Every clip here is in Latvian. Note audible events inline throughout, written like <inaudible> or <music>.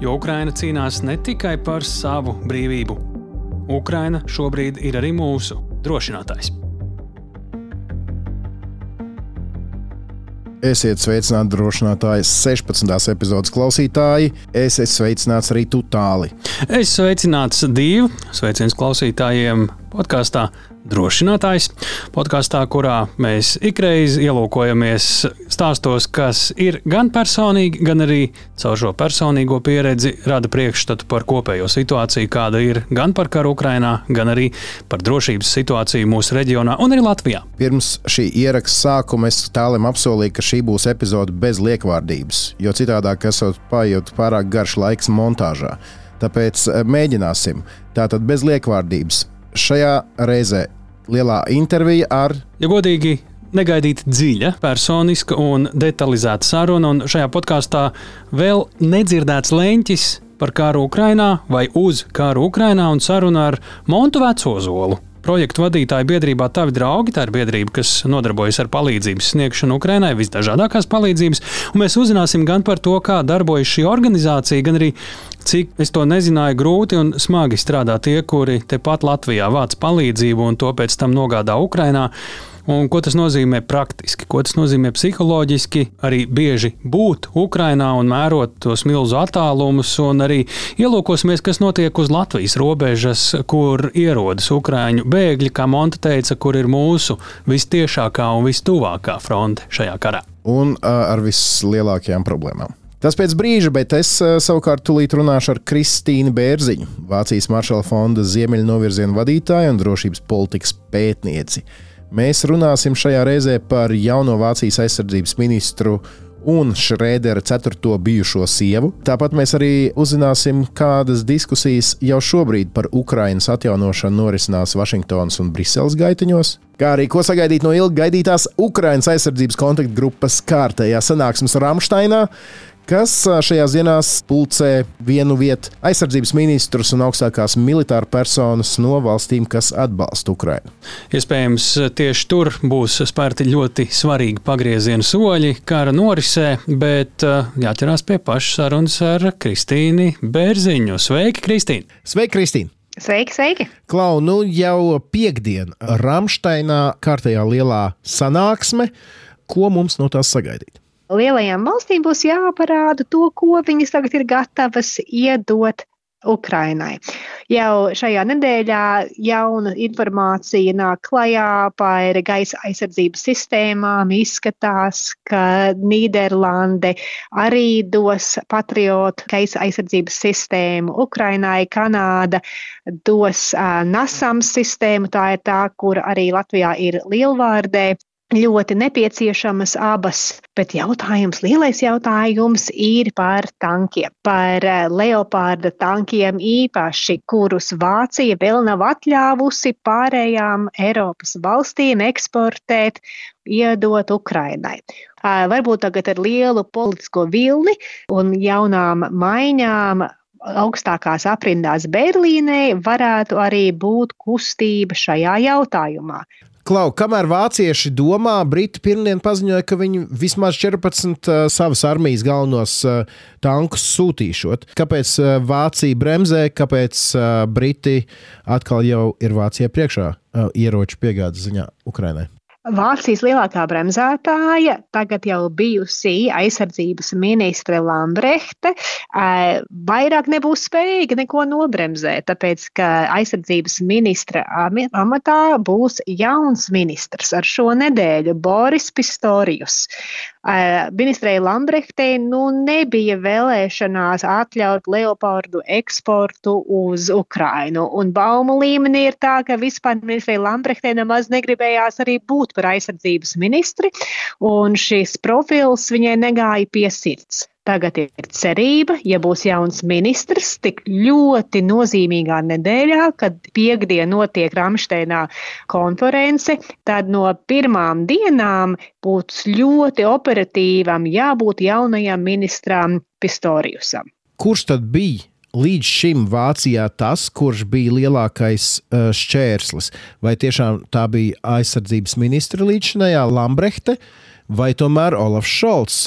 jo Ukraina cīnās ne tikai par savu brīvību. Ukraina šobrīd ir arī mūsu drošinātājs. Esiet sveicināti drošinātāji 16. epizodes klausītāji. Es esmu sveicināts arī tu tāli. Es sveicināts divu sveicienu klausītājiem podkāstā drošinātājs. Podkāstā, kurā mēs ikreiz ielūkojamies stāstos, kas ir gan personīgi, gan arī caur šo personīgo pieredzi rada priekšstatu par kopējo situāciju, kāda ir gan par karu Ukrajinā, gan arī par drošības situāciju mūsu reģionā un arī Latvijā. Pirms šī ieraksta sākuma es tālim apsolīju, ka šī būs epizode bez liekvārdības, jo citādāk esot paiet pārāk garš laiks montāžā. Tāpēc eh, mēģināsim. Tātad bez liekvārdības. Šajā reizē lielā intervija ar. Ja godīgi, negaidīta dziļa, personiska un detalizēta saruna, un šajā podkāstā vēl nedzirdēts leņķis par kāru Ukrajinā vai uz kāru Ukrajinā un saruna ar Montu Vecozolu. Projektu vadītāja biedrībā Tavi draugi, tā ir biedrība, kas nodarbojas ar palīdzības sniegšanu Ukrainai, visdažādākās palīdzības, un mēs uzzināsim gan par to, kā darbojas šī organizācija, gan arī cik es to nezināju, grūti un smagi strādā tie, kuri tepat Latvijā vāc palīdzību un to pēc tam nogādā Ukrainā. Un ko tas nozīmē praktiski, ko tas nozīmē psiholoģiski, arī bieži būt Ukrajinā un mērot tos milzu attālumus, un arī ielūkosimies, kas notiek uz Latvijas robežas, kur ierodas ukrāņu bēgļi, kā Monte teica, kur ir mūsu vistiešākā un vistuvākā fronte šajā karā. Un ar vislielākajām problēmām. Tas pēc brīža, bet es savukārt tūlīt runāšu ar Kristīnu Bērziņu, Vācijas Maršala fonda ziemeļu novirzienu vadītāju un drošības politikas pētnieci. Mēs runāsim šajā reizē par jauno Vācijas aizsardzības ministru un Šrēdera ceturto bijušo sievu. Tāpat mēs arī uzzināsim, kādas diskusijas jau šobrīd par Ukrainas atjaunošanu norisinās Vašingtonas un Briseles gaitiņos. Kā arī ko sagaidīt no ilgi gaidītās Ukrainas aizsardzības kontaktgrupas kārtējā sanāksmes Ramsteinā, kas šajās dienās pulcē vienu vietu aizsardzības ministrus un augstākās militāra personas no valstīm, kas atbalsta Ukrainu. Iespējams, tieši tur būs spērti ļoti svarīgi pagrieziena soļi kara norisē, bet jāķerās pie pašas sarunas ar Kristīnu Bērziņu. Sveiki, Kristīne! Sveiki, Kristīne! Sveiki, sveiki! Klau, nu jau piekdien Ramsteinā kārtējā lielā sanāksme. Ko mums no tās sagaidīt? Lielajām valstīm būs jāparāda to, ko viņas tagad ir gatavas iedot Ukrainai. Jau šajā nedēļā jauna informācija nāk klajā par gaisa aizsardzības sistēmām. Izskatās, ka Nīderlande arī dos patriotu gaisa aizsardzības sistēmu Ukrainai, Kanāda dos uh, NASAMS sistēmu, tā ir tā, kur arī Latvijā ir lielvārdē ļoti nepieciešamas abas, bet jautājums, lielais jautājums ir par tankiem, par eh, leopārda tankiem īpaši, kurus Vācija vēl nav atļāvusi pārējām Eiropas valstīm eksportēt, iedot Ukrainai. Varbūt tagad ar lielu politisko vilni un jaunām maiņām augstākās aprindās Berlīnē varētu arī būt kustība šajā jautājumā. Klau, kamēr vācieši domā, Briti pirmdien paziņoja, ka viņi vismaz 14 uh, savas armijas galvenos uh, tankus sūtīšot. Kāpēc uh, Vācija bremzē, kāpēc uh, Briti atkal jau ir Vācijai priekšā uh, ieroču piegādes ziņā Ukrainai? Vācijas lielākā bremzētāja, tagad jau bijusī aizsardzības ministre Lambrehte, vairāk nebūs spējīga neko nobremzēt, tāpēc, ka aizsardzības ministra amatā būs jauns ministrs ar šo nedēļu - Boris Pistorijus. Ministrei Lambrechtei nu nebija vēlēšanās atļaut leopardu eksportu uz Ukrainu, un baumu līmenī ir tā, ka vispār ministrei Lambrechtei nemaz negribējās arī būt par aizsardzības ministri, un šis profils viņai negāja pie sirds. Tagad ir cerība, ja būs jauns ministrs, tik ļoti nozīmīgā nedēļā, kad piekdien notiek Ramšteinā konference, tad no pirmām dienām būs ļoti operatīvam jābūt jaunajam ministram Pistoriusam. Kurš tad bija līdz šim Vācijā tas, kurš bija lielākais šķērslis? Vai tiešām tā bija aizsardzības ministra līdzinājā Lambrehte, vai tomēr Olafs Šolts,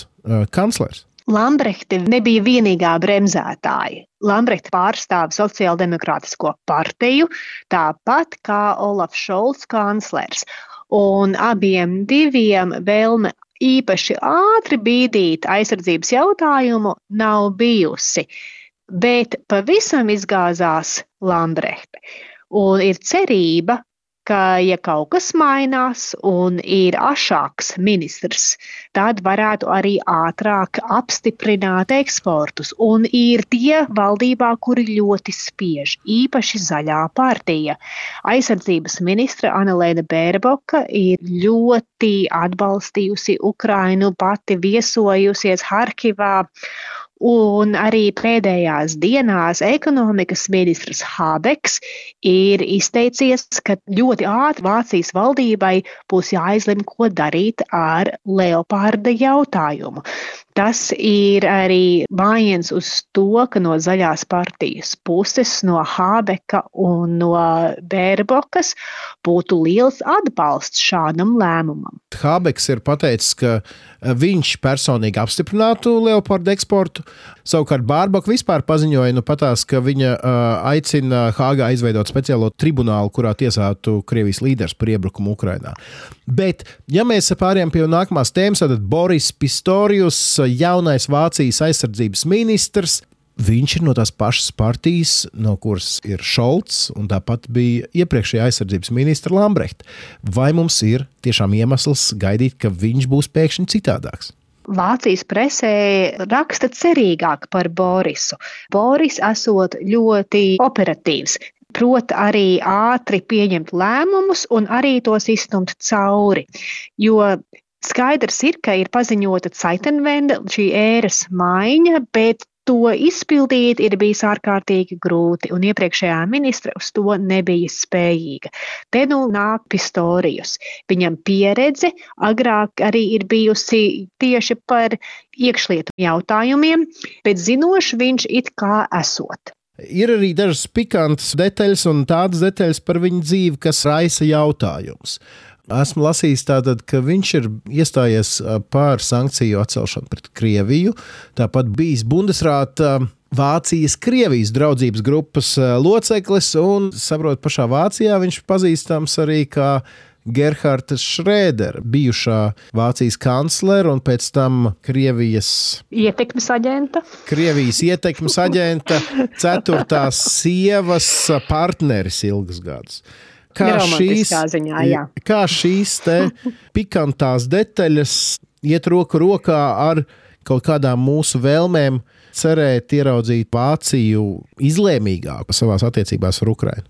kanclers? Lambrehte nebija vienīgā bremzētāja. Lambrehte pārstāv Sociāldemokrātisko partiju, tāpat kā Olafs Šolts, kanclers. Un abiem diviem vēlme īpaši ātri bīdīt aizsardzības jautājumu nav bijusi. Bet pavisam izgāzās Lambrehte. Un ir cerība, ka, ja kaut kas mainās un ir ašāks ministrs, tad varētu arī ātrāk apstiprināt eksportus. Un ir tie valdībā, kuri ļoti spiež, īpaši zaļā partija. Aizsardzības ministra Anelēna Bērboka ir ļoti atbalstījusi Ukrainu, pati viesojusies Harkivā Un arī pēdējās dienās ekonomikas ministrs Habeks ir izteicies, ka ļoti ātri Vācijas valdībai būs jāizlem, ko darīt ar leopārda jautājumu. Tas ir arī mājiens uz to, ka no zaļās partijas puses, no Hābeka un no Bērbokas būtu liels atbalsts šādam lēmumam. Hābeks ir pateicis, ka viņš personīgi apstiprinātu leopardu eksportu. Savukārt Bārboka vispār paziņoja, nu, patās, ka viņa uh, aicina Hāgā izveidot speciālo tribunālu, kurā tiesātu Krievijas līderis par iebrukumu Ukrajinā. Bet, ja mēs pārējām pie nākamās tēmas, tad Boris Pistorius, jaunais Vācijas aizsardzības ministrs, Viņš ir no tās pašas partijas, no kuras ir Šolts, un tāpat bija iepriekšējā aizsardzības ministra Lambrehta. Vai mums ir tiešām iemesls gaidīt, ka viņš būs pēkšņi citādāks? Vācijas presē raksta cerīgāk par Borisu. Boris esot ļoti operatīvs, prot arī ātri pieņemt lēmumus un arī tos izstumt cauri. Jo skaidrs ir, ka ir paziņota Ceitenvenda, šī ēras maiņa, bet to izpildīt ir bijis ārkārtīgi grūti, un iepriekšējā ministra uz to nebija spējīga. Te nu nāk Pistorijus. Viņam pieredze agrāk arī ir bijusi tieši par iekšlietu jautājumiem, bet zinoši viņš it kā esot. Ir arī dažas pikantas detaļas un tādas detaļas par viņu dzīvi, kas raisa jautājumus. Esmu lasījis, tātad, ka viņš ir iestājies pār sankciju atcelšanu pret Krieviju. Tāpat bijis Bundesrāta Vācijas Krievijas draudzības grupas loceklis, un, saprotu, pašā Vācijā viņš pazīstams arī kā Gerhards Šrēdera, bijušā Vācijas kanclere un pēc tam Krievijas ietekmes aģenta. Krievijas ietekmes aģenta, ceturtās sievas partneris ilgus gadus kā šīs, ziņā, jā. kā šīs pikantās detaļas iet roku rokā ar kaut kādām mūsu vēlmēm cerēt ieraudzīt Vāciju izlēmīgāku savās attiecībās ar Ukrajinu.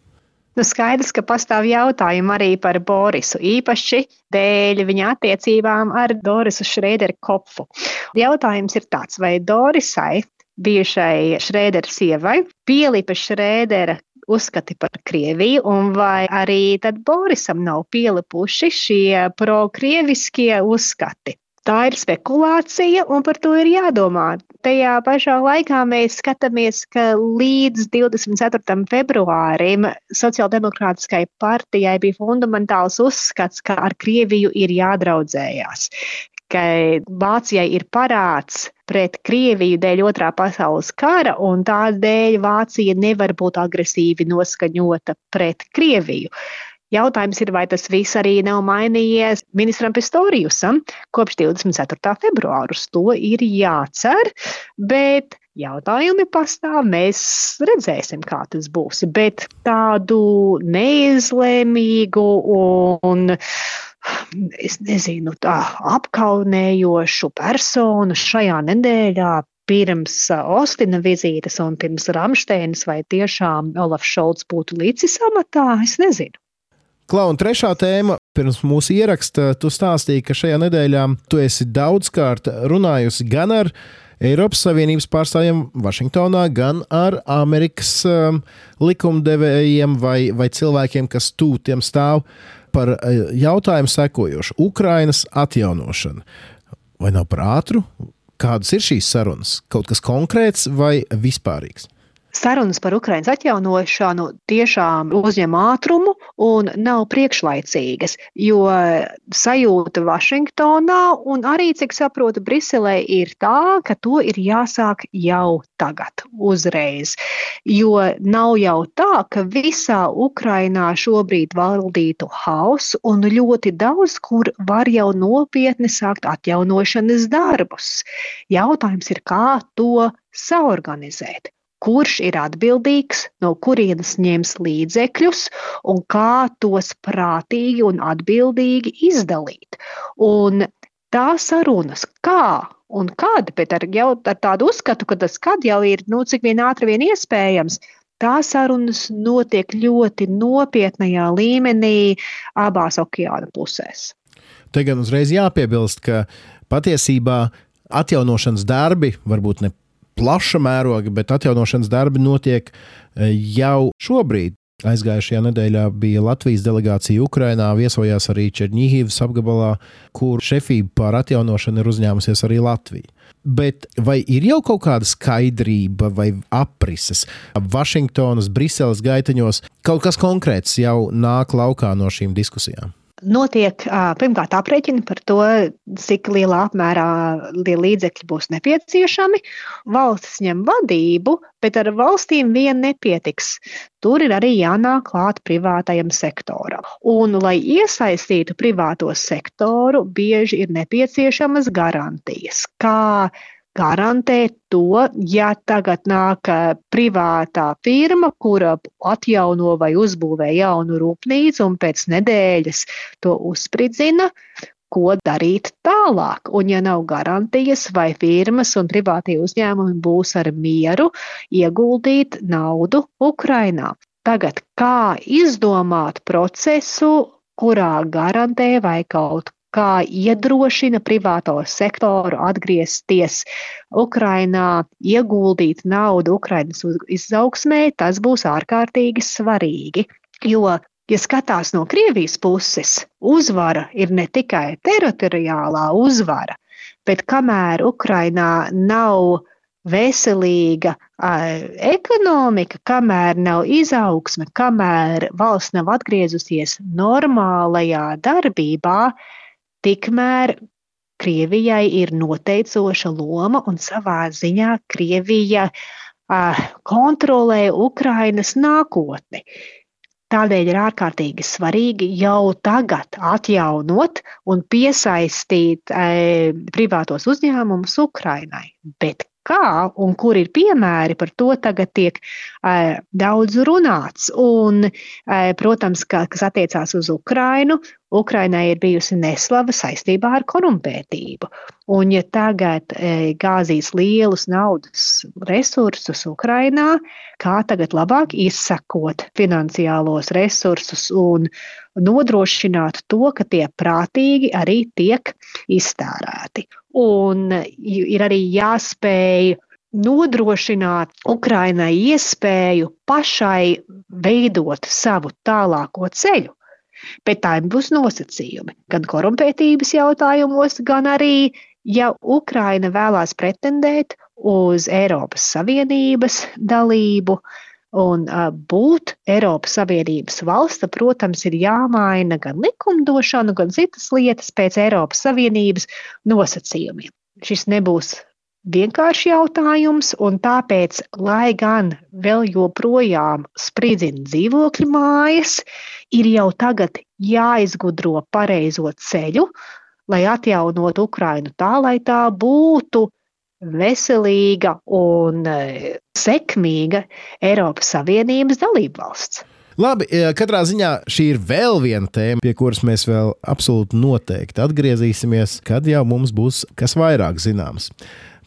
Nu, skaidrs, ka pastāv jautājumi arī par Borisu, īpaši dēļ viņa attiecībām ar Dorisu Šrēderu Kopfu. Jautājums ir tāds, vai Dorisai, bijušai Šrēdera sievai, pielipa Šrēdera uzskati par Krieviju, un vai arī Borisam nav pielipuši šie prokrieviskie uzskati. Tā ir spekulācija, un par to ir jādomā. Tajā pašā laikā mēs skatāmies, ka līdz 24. februārim Sociāldemokrātiskai partijai bija fundamentāls uzskats, ka ar Krieviju ir jādraudzējās ka Vācijai ir parāds pret Krieviju dēļ otrā pasaules kara, un tādēļ Vācija nevar būt agresīvi noskaņota pret Krieviju. Jautājums ir, vai tas viss arī nav mainījies ministram Pistorijusam kopš 24. februāra. Uz to ir jācer, bet jautājumi pastāv. Mēs redzēsim, kā tas būs. Bet tādu neizlēmīgu un es nezinu, tā apkaunējošu personu šajā nedēļā pirms Ostina vizītes un pirms Ramsteinas, vai tiešām Olafs Šolts būtu licis amatā, es nezinu. Klau, un trešā tēma, pirms mūsu ieraksta, tu stāstīji, ka šajā nedēļā tu esi daudzkārt runājusi gan ar Eiropas Savienības pārstāvjiem Vašingtonā, gan ar Amerikas um, likumdevējiem vai, vai cilvēkiem, kas tūtiem stāv par uh, jautājumu sekojošu - Ukrainas atjaunošana. Vai nav par ātru? Kādas ir šīs sarunas? Kaut kas konkrēts vai vispārīgs? Sarunas par Ukraiņas atjaunošanu tiešām uzņem ātrumu un nav priekšlaicīgas, jo sajūta Vašingtonā un arī, cik saprotu, Briselē ir tā, ka to ir jāsāk jau tagad, uzreiz. Jo nav jau tā, ka visā Ukrainā šobrīd valdītu hauss un ļoti daudz, kur var jau nopietni sākt atjaunošanas darbus. Jautājums ir, kā to saorganizēt kurš ir atbildīgs, no kurienes ņems līdzekļus un kā tos prātīgi un atbildīgi izdalīt. Un tā sarunas, kā un kad, bet ar, jau, ar tādu uzskatu, ka tas kad jau ir nu, cik vien ātri vien iespējams. Tās sarunas notiek ļoti nopietnajā līmenī abās okeāna pusēs. Te gan uzreiz jāpiebilst, ka patiesībā atjaunošanas darbi varbūt ne plaša mēroga, bet atjaunošanas darbi notiek e, jau šobrīd. Aizgājušajā nedēļā bija Latvijas delegācija Ukrajinā, viesojās arī Černīhivas apgabalā, kur šefību pār atjaunošanu ir uzņēmusies arī Latvija. Bet vai ir jau kaut kāda skaidrība vai aprises Vašingtonas, Briseles gaiteņos? Kaut kas konkrēts jau nāk laukā no šīm diskusijām. Notiek pirmkārt aprēķini par to, cik lielā apmērā līdzekļi būs nepieciešami. Valstis ņem vadību, bet ar valstīm vien nepietiks. Tur ir arī jānāk klāt privātajam sektoram. Un, lai iesaistītu privāto sektoru, bieži ir nepieciešamas garantijas, kā garantēt to, ja tagad nāk privātā firma, kura atjauno vai uzbūvē jaunu rūpnīcu un pēc nedēļas to uzspridzina, ko darīt tālāk. Un, ja nav garantijas, vai firmas un privātie uzņēmumi būs ar mieru ieguldīt naudu Ukrainā. Tagad, kā izdomāt procesu, kurā garantē vai kaut kā iedrošina privāto sektoru atgriezties Ukrainā, ieguldīt naudu Ukrainas izaugsmē, tas būs ārkārtīgi svarīgi. Jo, ja skatās no Krievijas puses, uzvara ir ne tikai teritoriālā uzvara, bet kamēr Ukrainā nav veselīga ekonomika, kamēr nav izaugsme, kamēr valsts nav atgriezusies normālajā darbībā, Tikmēr Krievijai ir noteicoša loma un savā ziņā Krievija uh, kontrolē Ukrainas nākotni. Tādēļ ir ārkārtīgi svarīgi jau tagad atjaunot un piesaistīt e, privātos uzņēmumus Ukrainai. Bet kā un kur ir piemēri, par to tagad tiek uh, daudz runāts. Un, uh, protams, ka, kas attiecās uz Ukrainu, Ukrainai ir bijusi neslava saistībā ar korumpētību. Un, ja tagad e, gāzīs lielus naudas resursus Ukrainā, kā tagad labāk izsakot finansiālos resursus un nodrošināt to, ka tie prātīgi arī tiek iztērēti. Un ir arī jāspēj nodrošināt Ukrainai iespēju pašai veidot savu tālāko ceļu. Bet tā būs nosacījumi gan korumpētības jautājumos, gan arī, ja Ukraina vēlās pretendēt uz Eiropas Savienības dalību, uh, Un uh, būt Eiropas Savienības valsts, protams, ir jāmaina gan likumdošana, gan citas lietas pēc Eiropas Savienības nosacījumiem. Šis nebūs vienkāršs jautājums, un tāpēc, lai gan vēl joprojām spridzina dzīvokļu mājas, ir jau tagad jāizgudro pareizo ceļu, lai atjaunotu Ukrainu tā, lai tā būtu veselīga un e, sekmīga Eiropas Savienības dalībvalsts. Labi, e, katrā ziņā šī ir vēl viena tēma, pie kuras mēs vēl absolūti noteikti atgriezīsimies, kad jau mums būs kas vairāk zināms.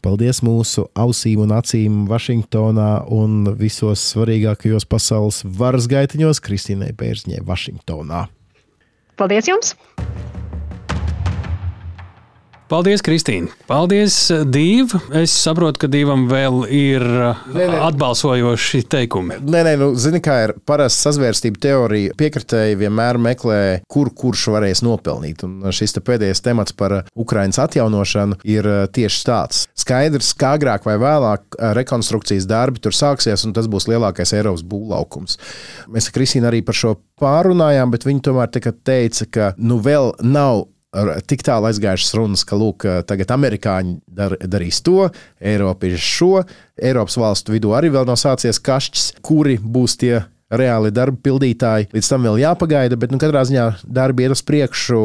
Paldies mūsu ausīm un acīm Vašingtonā un visos svarīgākajos pasaules varas gaitiņos Kristīnai Bērzņē, Vašingtonā. Paldies jums! Paldies, Kristīne! Paldies, Dīva! Es saprotu, ka Dīvam vēl ir nē, nē. atbalsojoši teikumi. Nē, nē, nu, zini, kā ir parasta sazvērstība teorija. Piekritēji vienmēr meklē, kur kurš varēs nopelnīt. Un šis te pēdējais temats par Ukraiņas atjaunošanu ir tieši tāds. Skaidrs, ka agrāk vai vēlāk rekonstrukcijas darbi tur sāksies, un tas būs lielākais Eiropas būvlaukums. Mēs ar Kristīnu arī par šo pārunājām, bet viņi tomēr teica, ka nu vēl nav tik tālu aizgājušas runas, ka lūk, tagad amerikāņi dar, darīs to, Eiropieši šo. Eiropas valstu vidū arī vēl nav sācies kašķis, kuri būs tie reāli darba pildītāji. Līdz tam vēl jāpagaida, bet nu, katrā ziņā darbi iet uz priekšu,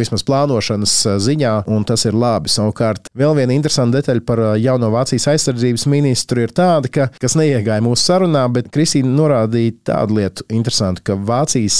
vismaz plānošanas ziņā, un tas ir labi. Savukārt, vēl viena interesanta detaļa par jauno Vācijas aizsardzības ministru ir tāda, ka, kas neiegāja mūsu sarunā, bet Kristīna norādīja tādu lietu interesantu, ka Vācijas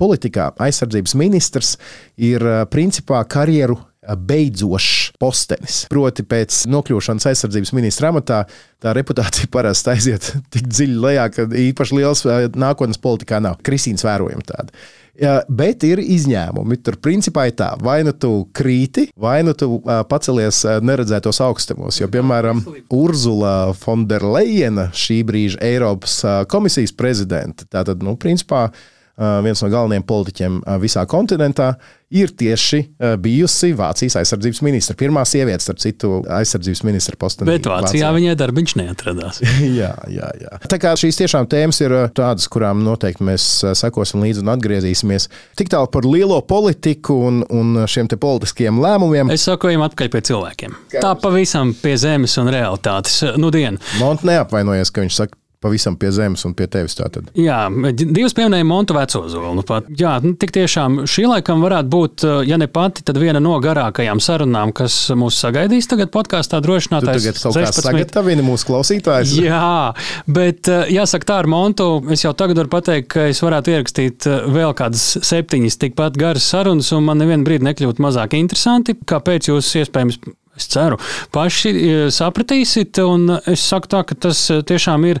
politikā aizsardzības ministrs ir principā karjeru beidzošs postenis. Proti, pēc nokļūšanas aizsardzības ministra amatā tā reputācija <laughs> parasti aiziet tik dziļi lejā, ka īpaši liels nākotnes politikā nav. Kristīns vērojama tāda. Ja, bet ir izņēmumi. Tur principā ir tā, vai nu tu krīti, vai nu tu uh, pacelies uh, neredzētos augstumos. Jo, piemēram, Urzula Fonderleina, šī brīža Eiropas uh, komisijas prezidente, tātad, nu, principā, uh, viens no galvenajiem politiķiem visā kontinentā, ir tieši bijusi Vācijas aizsardzības ministra. Pirmā sieviete, starp citu, aizsardzības ministra postenī. Bet Vācijā, Vācijā. <laughs> viņai darbiņš neatradās. jā, jā, jā. Tā kā šīs tiešām tēmas ir tādas, kurām noteikti mēs sekosim līdzi un atgriezīsimies. Tik tālu par lielo politiku un, un šiem politiskiem lēmumiem. Es saku, ejam atpakaļ pie cilvēkiem. Kā Tā pavisam pie zemes un realitātes. Nu, dienu. Mont neapvainojas, ka viņš saka, pavisam pie zemes un pie tevis. Tātad. Jā, divas pieminēja Montu Vecozolu. Nu, pat, jā, nu, tik tiešām šī laikam varētu būt, ja ne pati, tad viena no garākajām sarunām, kas mūs sagaidīs tagad podkāstā drošinātājs. Tagad kaut 16... kā sagatavini mūsu klausītājus. Jā, bet jāsaka tā ar Montu, es jau tagad varu pateikt, ka es varētu ierakstīt vēl kādas septiņas tikpat garas sarunas, un man nevienu brīdi nekļūt mazāk interesanti. Kāpēc jūs iespējams Es ceru, paši e, sapratīsiet, un es saku tā, ka tas e, tiešām ir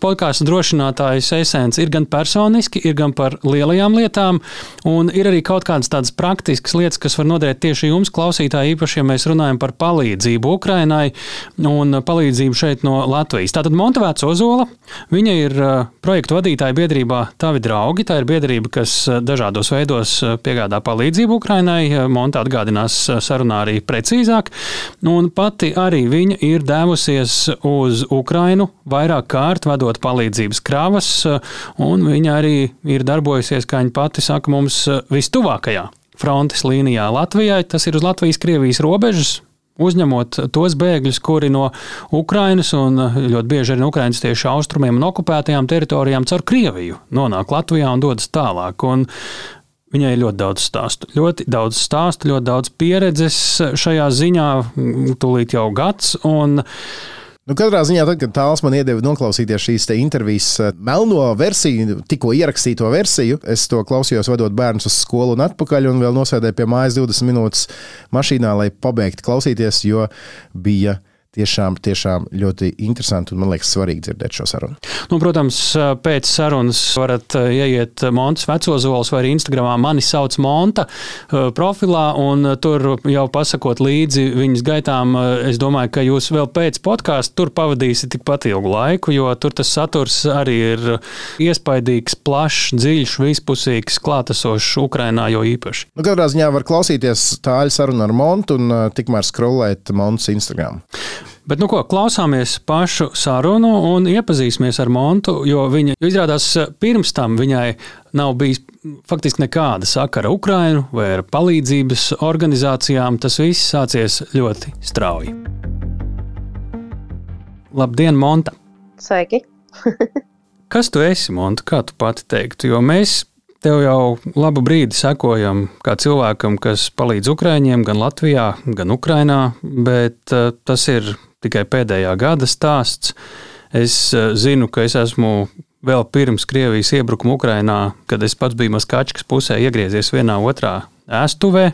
podkāstu drošinātājs esence. Ir gan personiski, ir gan par lielajām lietām, un ir arī kaut kādas tādas praktiskas lietas, kas var noderēt tieši jums, klausītāji, īpaši, ja mēs runājam par palīdzību Ukrainai un palīdzību šeit no Latvijas. Tātad Montevēts Ozola, viņa ir projektu vadītāja biedrībā Tavi draugi. Tā ir biedrība, kas dažādos veidos piegādā palīdzību Ukrainai. Monta atgādinās sarunā arī precīzāk. Un pati arī viņa ir devusies uz Ukrainu vairāk kārt, vedot palīdzības kravas, un viņa arī ir darbojusies, kā viņa pati saka, mums vistuvākajā frontes līnijā Latvijai. Tas ir uz Latvijas-Krievijas robežas, uzņemot tos bēgļus, kuri no Ukrainas un ļoti bieži arī no Ukrainas tieši austrumiem un okupētajām teritorijām caur Krieviju nonāk Latvijā un dodas tālāk. Un Viņai ir ļoti daudz stāstu, ļoti daudz stāstu, ļoti daudz pieredzes šajā ziņā, tūlīt jau gads. Un, Nu, katrā ziņā, tad, kad tāls man iedeva noklausīties šīs intervijas eh, melno versiju, tikko ierakstīto versiju, es to klausījos, vadot bērnus uz skolu un atpakaļ, un vēl nosēdēju pie mājas 20 minūtes mašīnā, lai pabeigtu klausīties, jo bija tiešām, tiešām ļoti interesanti un man liekas svarīgi dzirdēt šo sarunu. Nu, protams, pēc sarunas varat eh, ieiet Montes vecozols vai arī Instagramā mani sauc Monta eh, profilā un tur jau pasakot līdzi viņas gaitām, eh, es domāju, ka jūs vēl pēc podkāstu tur pavadīsiet tikpat ilgu laiku, jo tur tas saturs arī ir iespaidīgs, plašs, dziļš, vispusīgs, klātesošs Ukrainā jo īpaši. Nu, katrā ziņā var klausīties tāļu sarunu ar Montu un tikmēr skrolēt Montes Instagram. Bet, nu, ko klausāmies pašu sarunu un iepazīsimies ar Montu, jo viņa izrādās pirms tam viņai nav bijis faktiski nekāda sakara ar Ukrajinu vai ar palīdzības organizācijām. Tas viss sācies ļoti strauji. Labdien, Monta! Sveiki! <laughs> Kas tu esi, Monta? Kā tu pati teiktu? Jo mēs Tev jau labu brīdi sekojam kā cilvēkam, kas palīdz Ukrāņiem gan Latvijā, gan Ukrajinā, bet uh, tas ir tikai pēdējā gada stāsts. Es uh, zinu, ka es esmu vēl pirms Krievijas iebrukuma Ukrajinā, kad es pats biju Maskačkas pusē, iegriezies vienā otrā ēstuvē,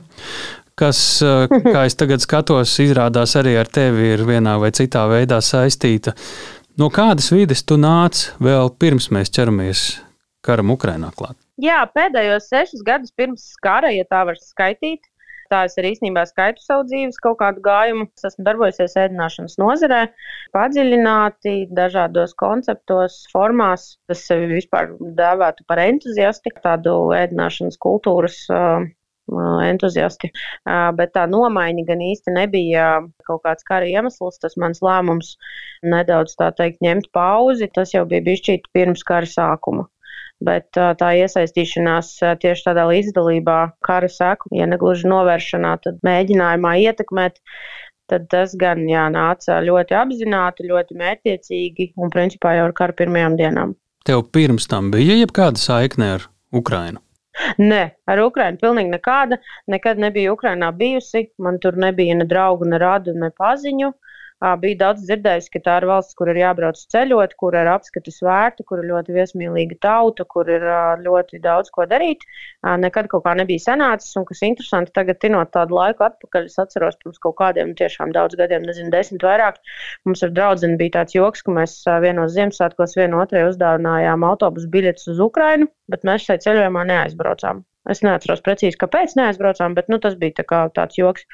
kas, uh, kā es tagad skatos, izrādās arī ar tevi ir vienā vai citā veidā saistīta. No kādas vides tu nāc vēl pirms mēs ķeramies karam Ukrajinā klāt? Jā, pēdējos sešus gadus pirms kara, ja tā var skaitīt, Tā es arī īstenībā skaitu savu dzīves kaut kādu gājumu. Es esmu darbojusies ēdināšanas nozarē, padziļināti dažādos konceptos, formās. Es sevi vispār dēvētu par entuziasti, tādu ēdināšanas kultūras entuziasti. Bet tā nomaiņa gan īsti nebija kaut kāds kara iemesls. Tas mans lēmums nedaudz tā teikt ņemt pauzi, tas jau bija bišķīt pirms kara sākuma bet tā iesaistīšanās tieši tādā līdzdalībā, kara seku, ja ne gluži novēršanā, tad mēģinājumā ietekmēt. Tad tas gan jā, nāca ļoti apzināti, ļoti mērķiecīgi un principā jau ar kara pirmajām dienām. Tev pirms tam bija jebkāda saikne ar Ukrajinu? Nē, ar Ukrajinu pilnīgi nekāda. Nekad nebija Ukrajinā bijusi. Man tur nebija ne draugu, ne radu, ne paziņu. Bija daudz dzirdējusi, ka tā ir valsts, kur ir jābrauc ceļot, kur ir apskatis vērta, kur ir ļoti viesmīlīga tauta, kur ir ļoti daudz ko darīt. Nekad kaut kā nebija sanācis, un kas interesanti, tagad tinot tādu laiku atpakaļ, es atceros pirms kaut kādiem tiešām daudz gadiem, nezinu, desmit vairāk. Mums ar draudzeni bija tāds joks, ka mēs vienos Ziemassvētkos vienu otrai uzdāvinājām autobusu biļetes uz Ukrainu, bet mēs šai ceļojumā neaizbraucām. Es neatceros precīzi, kāpēc neaizbraucām, bet nu, tas bija tā tāds joks.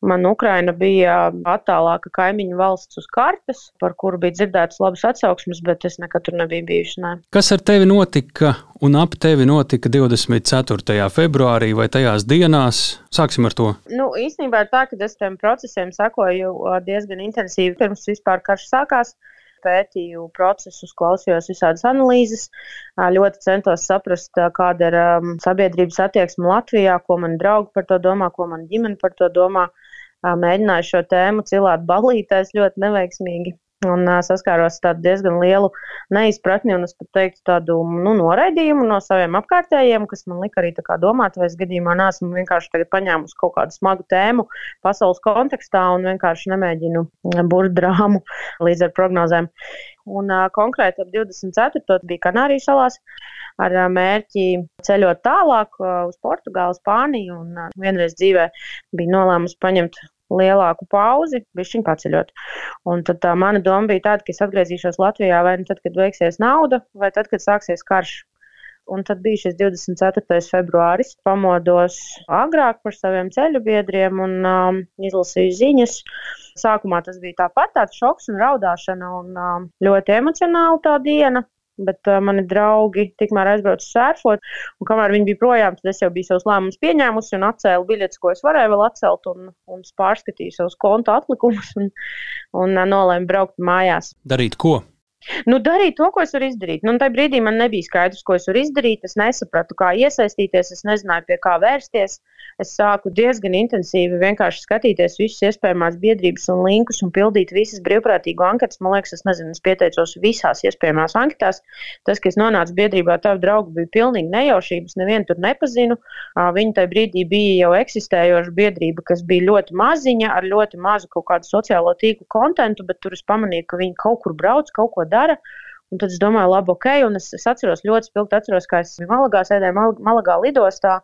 Man Ukraina bija attālāka kaimiņu valsts uz kartes, par kuru bija dzirdētas labas atsauksmes, bet es nekad tur nebiju bijuši. Ne. Kas ar tevi notika un ap tevi notika 24. februārī vai tajās dienās? Sāksim ar to. Nu, īstenībā ir tā, ka es tiem procesiem sekoju diezgan intensīvi pirms vispār karš sākās pētīju procesus, klausījos visādas analīzes, ļoti centos saprast, kāda ir sabiedrības attieksme Latvijā, ko man draugi par to domā, ko man ģimene par to domā. Mēģināju šo tēmu cilāt balītēs ļoti neveiksmīgi un saskāros ar diezgan lielu neizpratni un es pat teiktu tādu nu, noraidījumu no saviem apkārtējiem, kas man lika arī domāt, vai es gadījumā neesmu vienkārši paņēmusi kaut kādu smagu tēmu pasaules kontekstā un vienkārši nemēģinu burbuļu drāmu līdz ar prognozēm. Un, uh, konkrēti ap 24. bija Kanārijas salās ar uh, mērķi ceļot tālāk uh, uz Portugālu, Spāniju. Un, uh, vienreiz dzīvē bija nolēmusi paņemt lielāku pauzi, bišķiņu paceļot. Un tad tā mana doma bija tāda, ka es atgriezīšos Latvijā vai nu tad, kad beigsies nauda, vai tad, kad sāksies karš. Un tad bija šis 24. februāris. Pamodos agrāk par saviem ceļu biedriem un um, izlasīju ziņas. Sākumā tas bija tāpat tāds šoks un raudāšana un um, ļoti emocionāla tā diena bet uh, mani draugi tikmēr aizbrauca sērfot, un kamēr viņi bija projām, tad es jau biju savus lēmumus pieņēmusi un atcēlu biļetes, ko es varēju vēl atcelt, un, un pārskatīju savus konta atlikumus un, un uh, nolēmu braukt mājās. Darīt ko? Nu, darīt to, ko es varu izdarīt. Nu, tajā brīdī man nebija skaidrs, ko es varu izdarīt. Es nesapratu, kā iesaistīties, es nezināju, pie kā vērsties. Es sāku diezgan intensīvi vienkārši skatīties visas iespējamās biedrības un linkus un pildīt visas brīvprātīgo anketas. Man liekas, es nezinu, es pieteicos visās iespējamās anketās. Tas, ka es nonācu biedrībā, tavu draugu bija pilnīgi nejaušības, nevienu tur nepazinu. Viņa tajā brīdī bija jau eksistējoša biedrība, kas bija ļoti maziņa, ar ļoti mazu kaut kādu sociālo tīklu kontentu, bet tur es pamanīju, ka viņi kaut kur brauc, kaut ko dara. Un tad es domāju, labi, ok, un es, es atceros ļoti spilgti, atceros, kā es Malagā, sēdēju Mal Malagā lidostā.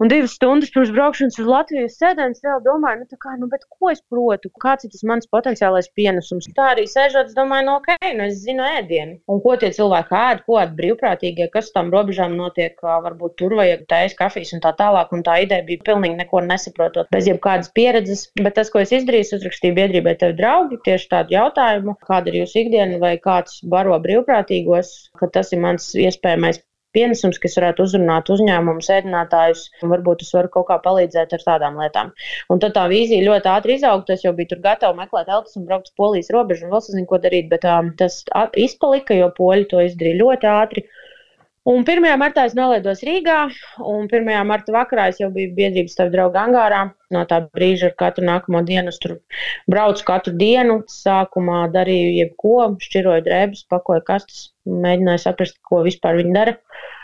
Un divas stundas pirms braukšanas uz Latviju sēdēju, vēl domāju, nu, kā, nu, ko es protu, kāds ir tas mans potenciālais pienesums. Tā arī sēžot, es domāju, no, ok, nu, es zinu ēdienu. Un ko tie cilvēki ēd, ko ēd brīvprātīgie, kas tam robežām notiek, varbūt tur vajag tējas, kafijas un tā tālāk. Un tā ideja bija pilnīgi neko nesaprotot, bez jebkādas pieredzes. Bet tas, ko es izdarīju, uzrakstīju biedrībai tev draugi tieši tādu jautājumu, kāda ir jūsu ikdiena vai kāds baro brīvprātīgos, ka tas ir mans iespējamais pienesums, kas varētu uzrunāt uzņēmumus, ēdinātājus. Varbūt es varu kaut kā palīdzēt ar tādām lietām. Un tad tā vīzija ļoti ātri izauga. Es jau biju tur gatava meklēt elpas un braukt uz polijas robežu un vēl sazinu, ko darīt. Bet um, tas izpalika, jo poļi to izdarīja ļoti ātri. Un 1. martā es nolaidos Rīgā, un 1. marta vakarā es jau biju biedrības tev draugu angārā. No tā brīža ar katru nākamo dienu tur braucu katru dienu. Sākumā darīju jebko, šķiroju drēbes, pakoju kastes, mēģināju saprast, ko vispār viņi dara.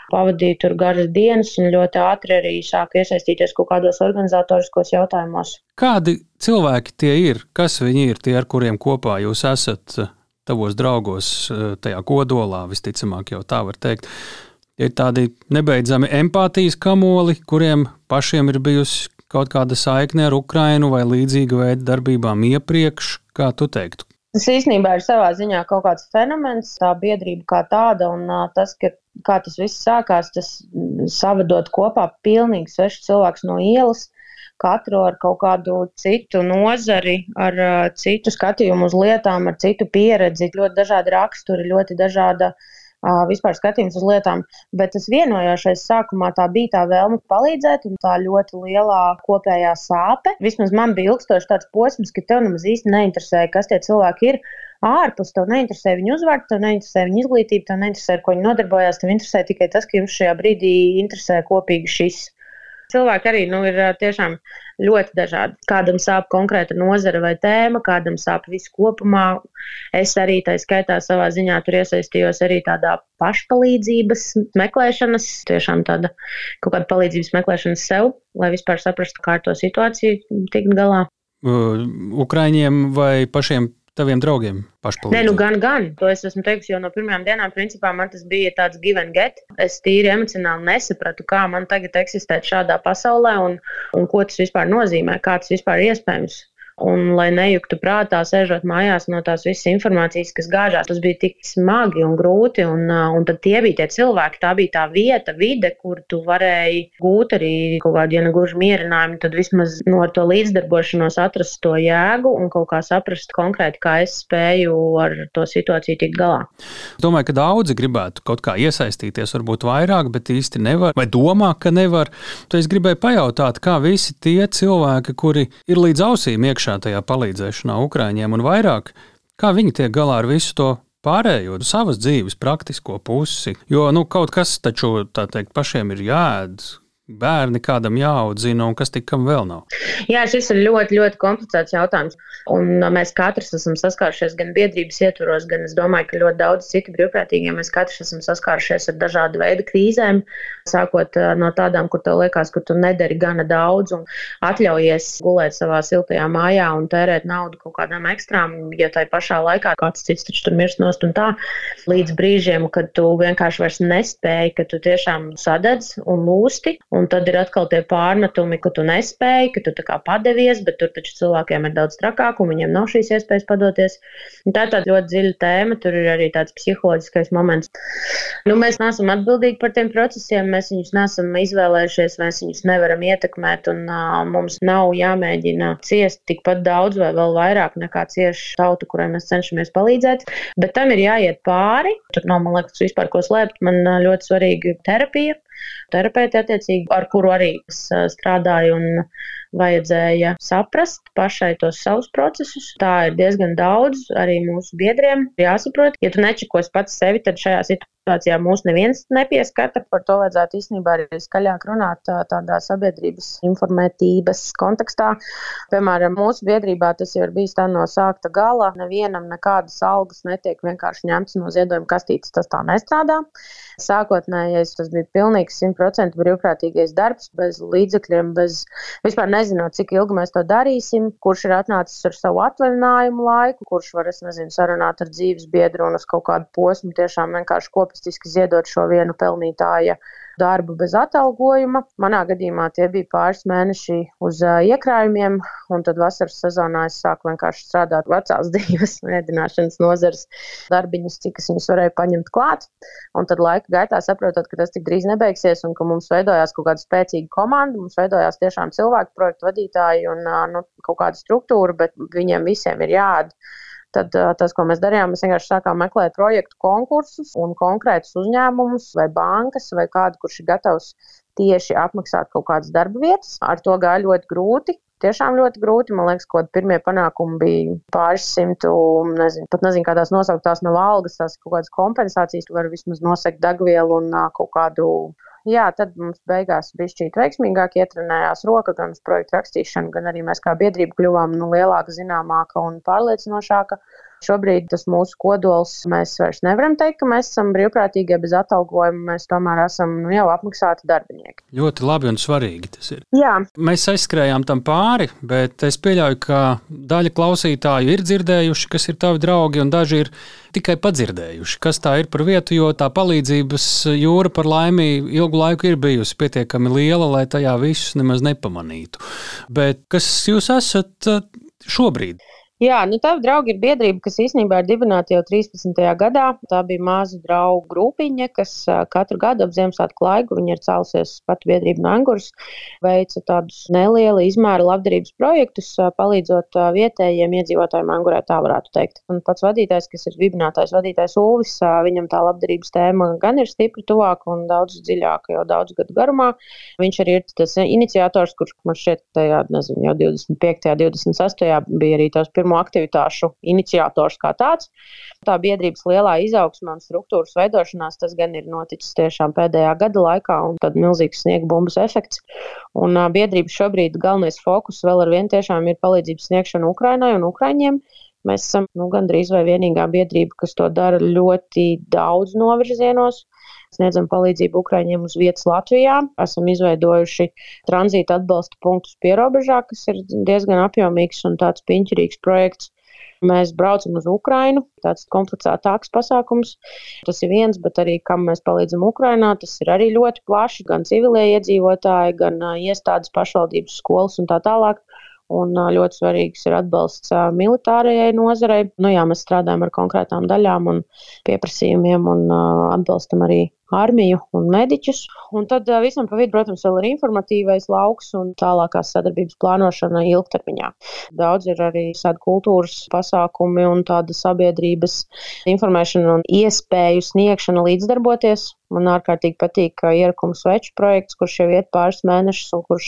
Pavadīju tur garas dienas un ļoti ātri arī sāku iesaistīties kaut kādos organizatoriskos jautājumos. Kādi cilvēki tie ir? Kas viņi ir, tie, ar kuriem kopā jūs esat? Tavos draugos, tajā kodolā, visticamāk, jau tā var teikt ir tādi nebeidzami empātijas kamoli, kuriem pašiem ir bijusi kaut kāda saikne ar Ukrajinu vai līdzīga veida darbībām iepriekš, kā tu teiktu? Tas īstenībā ir savā ziņā kaut kāds fenomens, tā biedrība kā tāda, un tas, ka, kā tas viss sākās, tas savadot kopā pilnīgi svešs cilvēks no ielas, katru ar kaut kādu citu nozari, ar citu skatījumu uz lietām, ar citu pieredzi, ļoti dažādi raksturi, ļoti dažāda uh, vispār skatījums uz lietām. Bet tas vienojošais sākumā tā bija tā vēlme palīdzēt, un tā ļoti lielā kopējā sāpe. Vismaz man bija ilgstoši tāds posms, ka tev nemaz īsti neinteresēja, kas tie cilvēki ir ārpus. Tev neinteresē viņu uzvārds, tev neinteresē viņa izglītība, tev neinteresē, ar ko viņi nodarbojās. Tev interesē tikai tas, ka jums šajā brīdī interesē kopīgi šis. Cilvēki arī nu, ir tiešām ļoti dažādi. Kādam sāp konkrēta nozara vai tēma, kādam sāp viss kopumā. Es arī tā skaitā savā ziņā tur iesaistījos arī tādā pašpalīdzības meklēšanas, tiešām tāda kaut kāda palīdzības meklēšanas sev, lai vispār saprastu, kā ar to situāciju tikt galā. Ukraiņiem vai pašiem taviem draugiem pašpalīdzēt? Nē, nu gan, gan. To es esmu teikusi jau no pirmajām dienām. Principā man tas bija tāds give and get. Es tīri emocionāli nesapratu, kā man tagad eksistēt šādā pasaulē un, un ko tas vispār nozīmē, kā tas vispār iespējams. Un, lai nejuktu prātā, sēžot mājās no tās visas informācijas, kas gāžās, tas bija tik smagi un grūti. Un, un tad tie bija tie cilvēki, tā bija tā vieta, vide, kur tu varēji gūt arī kaut kādu, ja ne gluži mierinājumu, tad vismaz no to līdzdarbošanos atrast to jēgu un kaut kā saprast konkrēti, kā es spēju ar to situāciju tikt galā. Domāju, ka daudzi gribētu kaut kā iesaistīties, varbūt vairāk, bet īsti nevar, vai domā, ka nevar. Tad es gribēju pajautāt, kā visi tie cilvēki, kuri ir līdz ausīm iekšā iekšā tajā palīdzēšanā Ukrāņiem un vairāk, kā viņi tiek galā ar visu to pārējo savas dzīves praktisko pusi. Jo nu, kaut kas taču teikt, pašiem ir jāēd, bērni kādam jāaudzina un kas tik kam vēl nav? Jā, šis ir ļoti, ļoti komplicēts jautājums. Un mēs katrs esam saskārušies gan biedrības ietvaros, gan es domāju, ka ļoti daudz citu brīvprātīgiem mēs katrs esam saskārušies ar dažādu veidu krīzēm. Sākot no tādām, kur tev liekas, ka tu nedari gana daudz un atļaujies gulēt savā siltajā mājā un tērēt naudu kaut kādām ekstrām, ja tai pašā laikā kāds cits taču tur mirst nost un tā, līdz brīžiem, kad tu vienkārši vairs nespēji, ka tu tiešām sadedz un lūsti Un tad ir atkal tie pārmetumi, ka tu nespēji, ka tu tā kā padevies, bet tur taču cilvēkiem ir daudz trakāk un viņiem nav šīs iespējas padoties. Un tā ir tāda ļoti dziļa tēma, tur ir arī tāds psiholoģiskais moments. Nu, mēs neesam atbildīgi par tiem procesiem, mēs viņus neesam izvēlējušies, mēs viņus nevaram ietekmēt, un uh, mums nav jāmēģina ciest tikpat daudz vai vēl vairāk nekā cieši tauta, kurai mēs cenšamies palīdzēt. Bet tam ir jāiet pāri. Tur nav, man liekas, vispār ko slēpt. Man ļoti svarīga terapija terapeiti, attiecīgi, ar kuru arī es strādāju un vajadzēja saprast pašai tos savus procesus. Tā ir diezgan daudz arī mūsu biedriem. Jāsaprot, ja tu nečekos pats sevi, tad šajā situācijā situācijā mūs neviens nepieskata. Par to vajadzētu īstenībā arī skaļāk runāt tādā sabiedrības informētības kontekstā. Piemēram, mūsu biedrībā tas jau ir bijis tā no sākta gala. Nevienam nekādas algas netiek vienkārši ņemtas no ziedojuma kastītes. Tas tā nestrādā. Sākotnējais tas bija pilnīgs 100% brīvprātīgais darbs, bez līdzekļiem, bez vispār nezinot, cik ilgi mēs to darīsim, kurš ir atnācis ar savu atvaļinājumu laiku, kurš var, es nezinu, sarunāt ar dzīves biedru un uz kaut kādu posmu tiešām vienkārši kopīgi optimistiski ziedot šo vienu pelnītāja darbu bez atalgojuma. Manā gadījumā tie bija pāris mēneši uz uh, iekrājumiem, un tad vasaras sezonā es sāku vienkārši strādāt vecās <laughs> dzīves ēdināšanas nozares darbiņus, cik es viņus varēju paņemt klāt. Un tad laika gaitā saprotot, ka tas tik drīz nebeigsies un ka mums veidojās kaut kāda spēcīga komanda, mums veidojās tiešām cilvēku projektu vadītāji un uh, nu, kaut kāda struktūra, bet viņiem visiem ir jāatdod Tad tas, ko mēs darījām, mēs vienkārši sākām meklēt projektu konkursus un konkrētus uzņēmumus vai bankas vai kādu, kurš ir gatavs tieši apmaksāt kaut kādas darba vietas. Ar to gāja ļoti grūti. Tiešām ļoti grūti. Man liekas, ka pirmie panākumi bija pāris simtu, nezinu, pat nezinu, kādās nosauktās nav algas, tās kaut kādas kompensācijas. Tu vari vismaz nosegt degvielu un kaut kādu Jā, tad mums beigās bija šķiet veiksmīgāk ietrenējās roka gan uz projektu rakstīšanu, gan arī mēs kā biedrība kļuvām nu, lielāka, zināmāka un pārliecinošāka. Šobrīd tas mūsu kodols, mēs vairs nevaram teikt, ka mēs esam brīvprātīgie bez atalgojuma. Mēs tomēr esam nu, jau apmaksāti darbinieki. Ļoti labi un svarīgi tas ir. Jā. Mēs aizskrējām tam pāri, bet es pieļauju, ka daļa klausītāju ir dzirdējuši, kas ir tavi draugi, un daži ir tikai padzirdējuši, kas tā ir par vietu, jo tā palīdzības jūra par laimi ilgu laiku ir bijusi pietiekami liela, lai tajā visus nemaz nepamanītu. Bet kas jūs esat šobrīd? Jā, nu tā draugi ir biedrība, kas īstenībā ir dibināta jau 13. gadā. Tā bija maza draugu grupiņa, kas katru gadu ap Ziemassvētku laiku, viņa ir cēlusies pat biedrība no Angurs, veica tādus nelielu izmēru labdarības projektus, palīdzot vietējiem iedzīvotājiem Angurē, tā varētu teikt. Un pats vadītājs, kas ir dibinātājs vadītājs Ulvis, viņam tā labdarības tēma gan ir stipri tuvāka un daudz dziļāka jau daudz gadu garumā. Viņš arī ir tas iniciators, kurš man šķiet, tajā, nezinu, jau 25. un 26. bija arī tās pirmās pirmo aktivitāšu iniciators kā tāds. Tā biedrības lielā izaugsmē un struktūras veidošanās tas gan ir noticis tiešām pēdējā gada laikā, un tad milzīgs sniega bumbas efekts. Un uh, biedrības šobrīd galvenais fokus vēl ar vienu tiešām ir palīdzības sniegšana Ukrainai un Ukraiņiem. Mēs esam nu, gandrīz vai vienīgā biedrība, kas to dara ļoti daudz novirzienos sniedzam palīdzību Ukraiņiem uz vietas Latvijā. Esam izveidojuši tranzīta atbalsta punktus pierobežā, kas ir diezgan apjomīgs un tāds piņķirīgs projekts. Mēs braucam uz Ukrajinu, tāds komplicētāks pasākums. Tas ir viens, bet arī kam mēs palīdzam Ukrajinā, tas ir arī ļoti plaši. Gan civilie iedzīvotāji, gan iestādes, pašvaldības, skolas un tā tālāk. Un ļoti svarīgs ir atbalsts militārajai nozarei. Nu, jā, mēs strādājam ar konkrētām daļām un pieprasījumiem un atbalstam arī armiju un mediķus. Un tad visam pa vidu, protams, vēl ir informatīvais lauks un tālākās sadarbības plānošana ilgtermiņā. Daudz ir arī tādi kultūras pasākumi un tāda sabiedrības informēšana un iespēju sniegšana līdzdarboties. Man ārkārtīgi patīk ierakums sveču projekts, kurš jau iet pāris mēnešus un kurš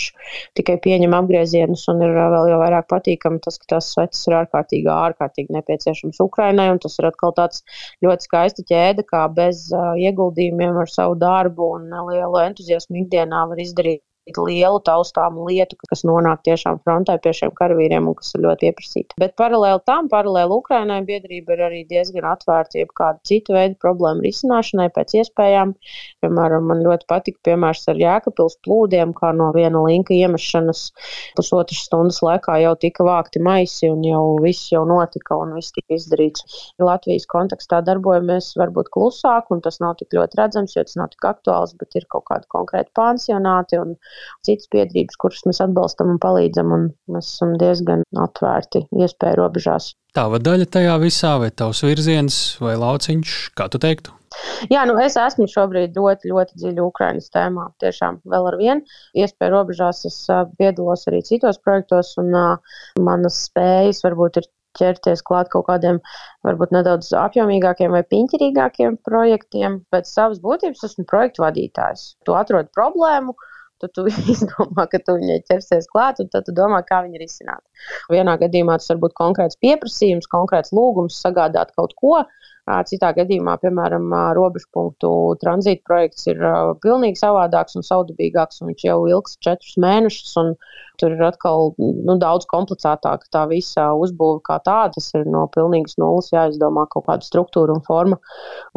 tikai pieņem apgriezienus un ir vēl jau vairāk patīkami tas, ka tās sveces ir ārkārtīgi, ārkārtīgi nepieciešams Ukrainai un tas ir atkal tāds ļoti skaista ķēde, kā bez uh, ieguldījumiem pašiem ar savu darbu un lielu entuziasmu ikdienā var izdarīt lielu taustāmu lietu, kas nonāk tiešām frontē pie šiem karavīriem un kas ir ļoti pieprasīta. Bet paralēli tam, paralēli Ukrainai biedrība ir arī diezgan atvērta jebkāda cita veida problēma risināšanai pēc iespējām. Piemēram, man ļoti patika piemērs ar Jēkabils plūdiem, kā no viena linka iemešanas pusotras stundas laikā jau tika vākti maisi un jau viss jau notika un viss tika izdarīts. Latvijas kontekstā darbojamies varbūt klusāk un tas nav tik ļoti redzams, jo tas nav tik aktuāls, bet ir kaut kādi konkrēti pansionāti un citas biedrības, kuras mēs atbalstam un palīdzam, un mēs esam diezgan atvērti iespēju robežās. Tava daļa tajā visā, vai tavs virziens, vai lauciņš, kā tu teiktu? Jā, nu es esmu šobrīd ļoti, ļoti dziļi Ukraiņas tēmā. Tiešām vēl ar vienu iespēju robežās es piedalos arī citos projektos, un uh, manas spējas varbūt ir ķerties klāt kaut kādiem varbūt nedaudz apjomīgākiem vai piņķirīgākiem projektiem. Pēc savas būtības esmu projektu vadītājs. Tu atrod problēmu, tad tu <laughs> izdomā, ka tu viņai ķersies klāt, un tad tu domā, kā viņu risināt. Vienā gadījumā tas var būt konkrēts pieprasījums, konkrēts lūgums sagādāt kaut ko, Citā gadījumā, piemēram, robežu punktu tranzīta projekts ir pilnīgi savādāks un saudabīgāks, un viņš jau ilgs četrus mēnešus, tur ir atkal nu, daudz komplicētāk tā visa uzbūve kā tāda. Tas ir no pilnīgas nulles jāizdomā kaut kāda struktūra un forma.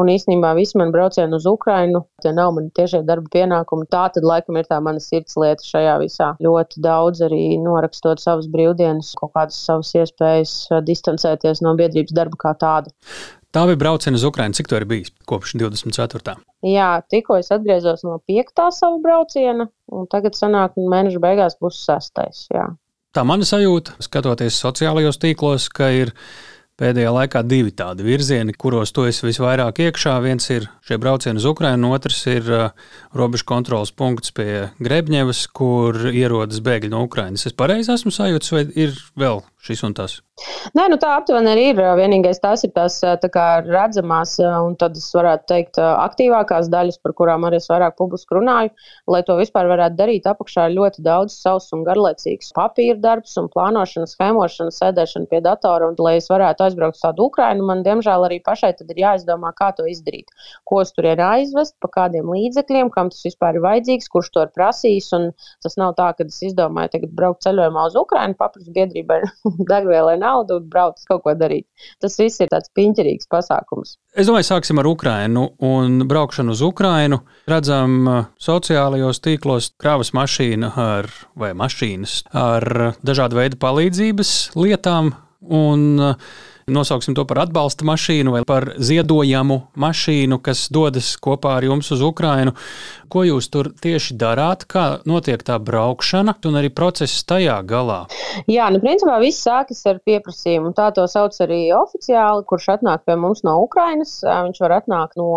Un īstenībā visi mani braucieni uz Ukrainu, tie nav mani tiešie darba pienākumi. Tā tad laikam ir tā mana sirds lieta šajā visā. Ļoti daudz arī norakstot savas brīvdienas, kaut kādas savas iespējas distancēties no biedrības darba kā tāda. Tā bija brauciena uz Ukrajinu. Cik to ir bijis kopš 24. Jā, tikko es atgriezos no piektā savu brauciena, un tagad sanāk, ka mēneša beigās būs sastais. Jā. Tā mana sajūta, skatoties sociālajos tīklos, ka ir pēdējā laikā divi tādi virzieni, kuros tu esi visvairāk iekšā. Viens ir šie braucieni uz Ukrajinu, otrs ir uh, robežu kontrols punkts pie Grebņevas, kur ierodas bēgļi no Ukrajinas. Es pareizi esmu sajūts, vai ir vēl šis un tas? Nē, nu tā aptuveni arī ir. Vienīgais tās ir tās tā kā redzamās, un tad es varētu teikt, aktīvākās daļas, par kurām arī es vairāk publiski runāju. Lai to vispār varētu darīt, apakšā ir ļoti daudz savs un garlaicīgs papīra darbs un plānošana, schēmošana, sēdēšana pie datora. Un, lai es varētu aizbraukt uz tādu Ukrainu, man diemžēl arī pašai ir jāizdomā, kā to izdarīt. Ko es tur ir aizvest, pa kādiem līdzekļiem, kam tas vispār ir vajadzīgs, kurš to ir prasījis. Un tas nav tā, ka es izdomāju tagad braukt ceļojumā uz Ukrainu, paprastu biedrībai <laughs> <laughs> degvielai naudu un braukt kaut ko darīt. Tas viss ir tāds piņķerīgs pasākums. Es domāju, sāksim ar Ukrajinu un braukšanu uz Ukrajinu. Redzam, uh, sociālajos tīklos krāvas mašīna ar, vai mašīnas ar dažādu veidu palīdzības lietām. Un, uh, Nosauksim to par atbalsta mašīnu vai par ziedojamu mašīnu, kas dodas kopā ar jums uz Ukrajinu. Ko jūs tur tieši darāt, kā notiek tā braukšana un arī process tajā galā? Jā, nu, principā viss sākas ar pieprasījumu. Tā to sauc arī oficiāli, kurš atnāk pie mums no Ukrainas. Viņš var atnākt no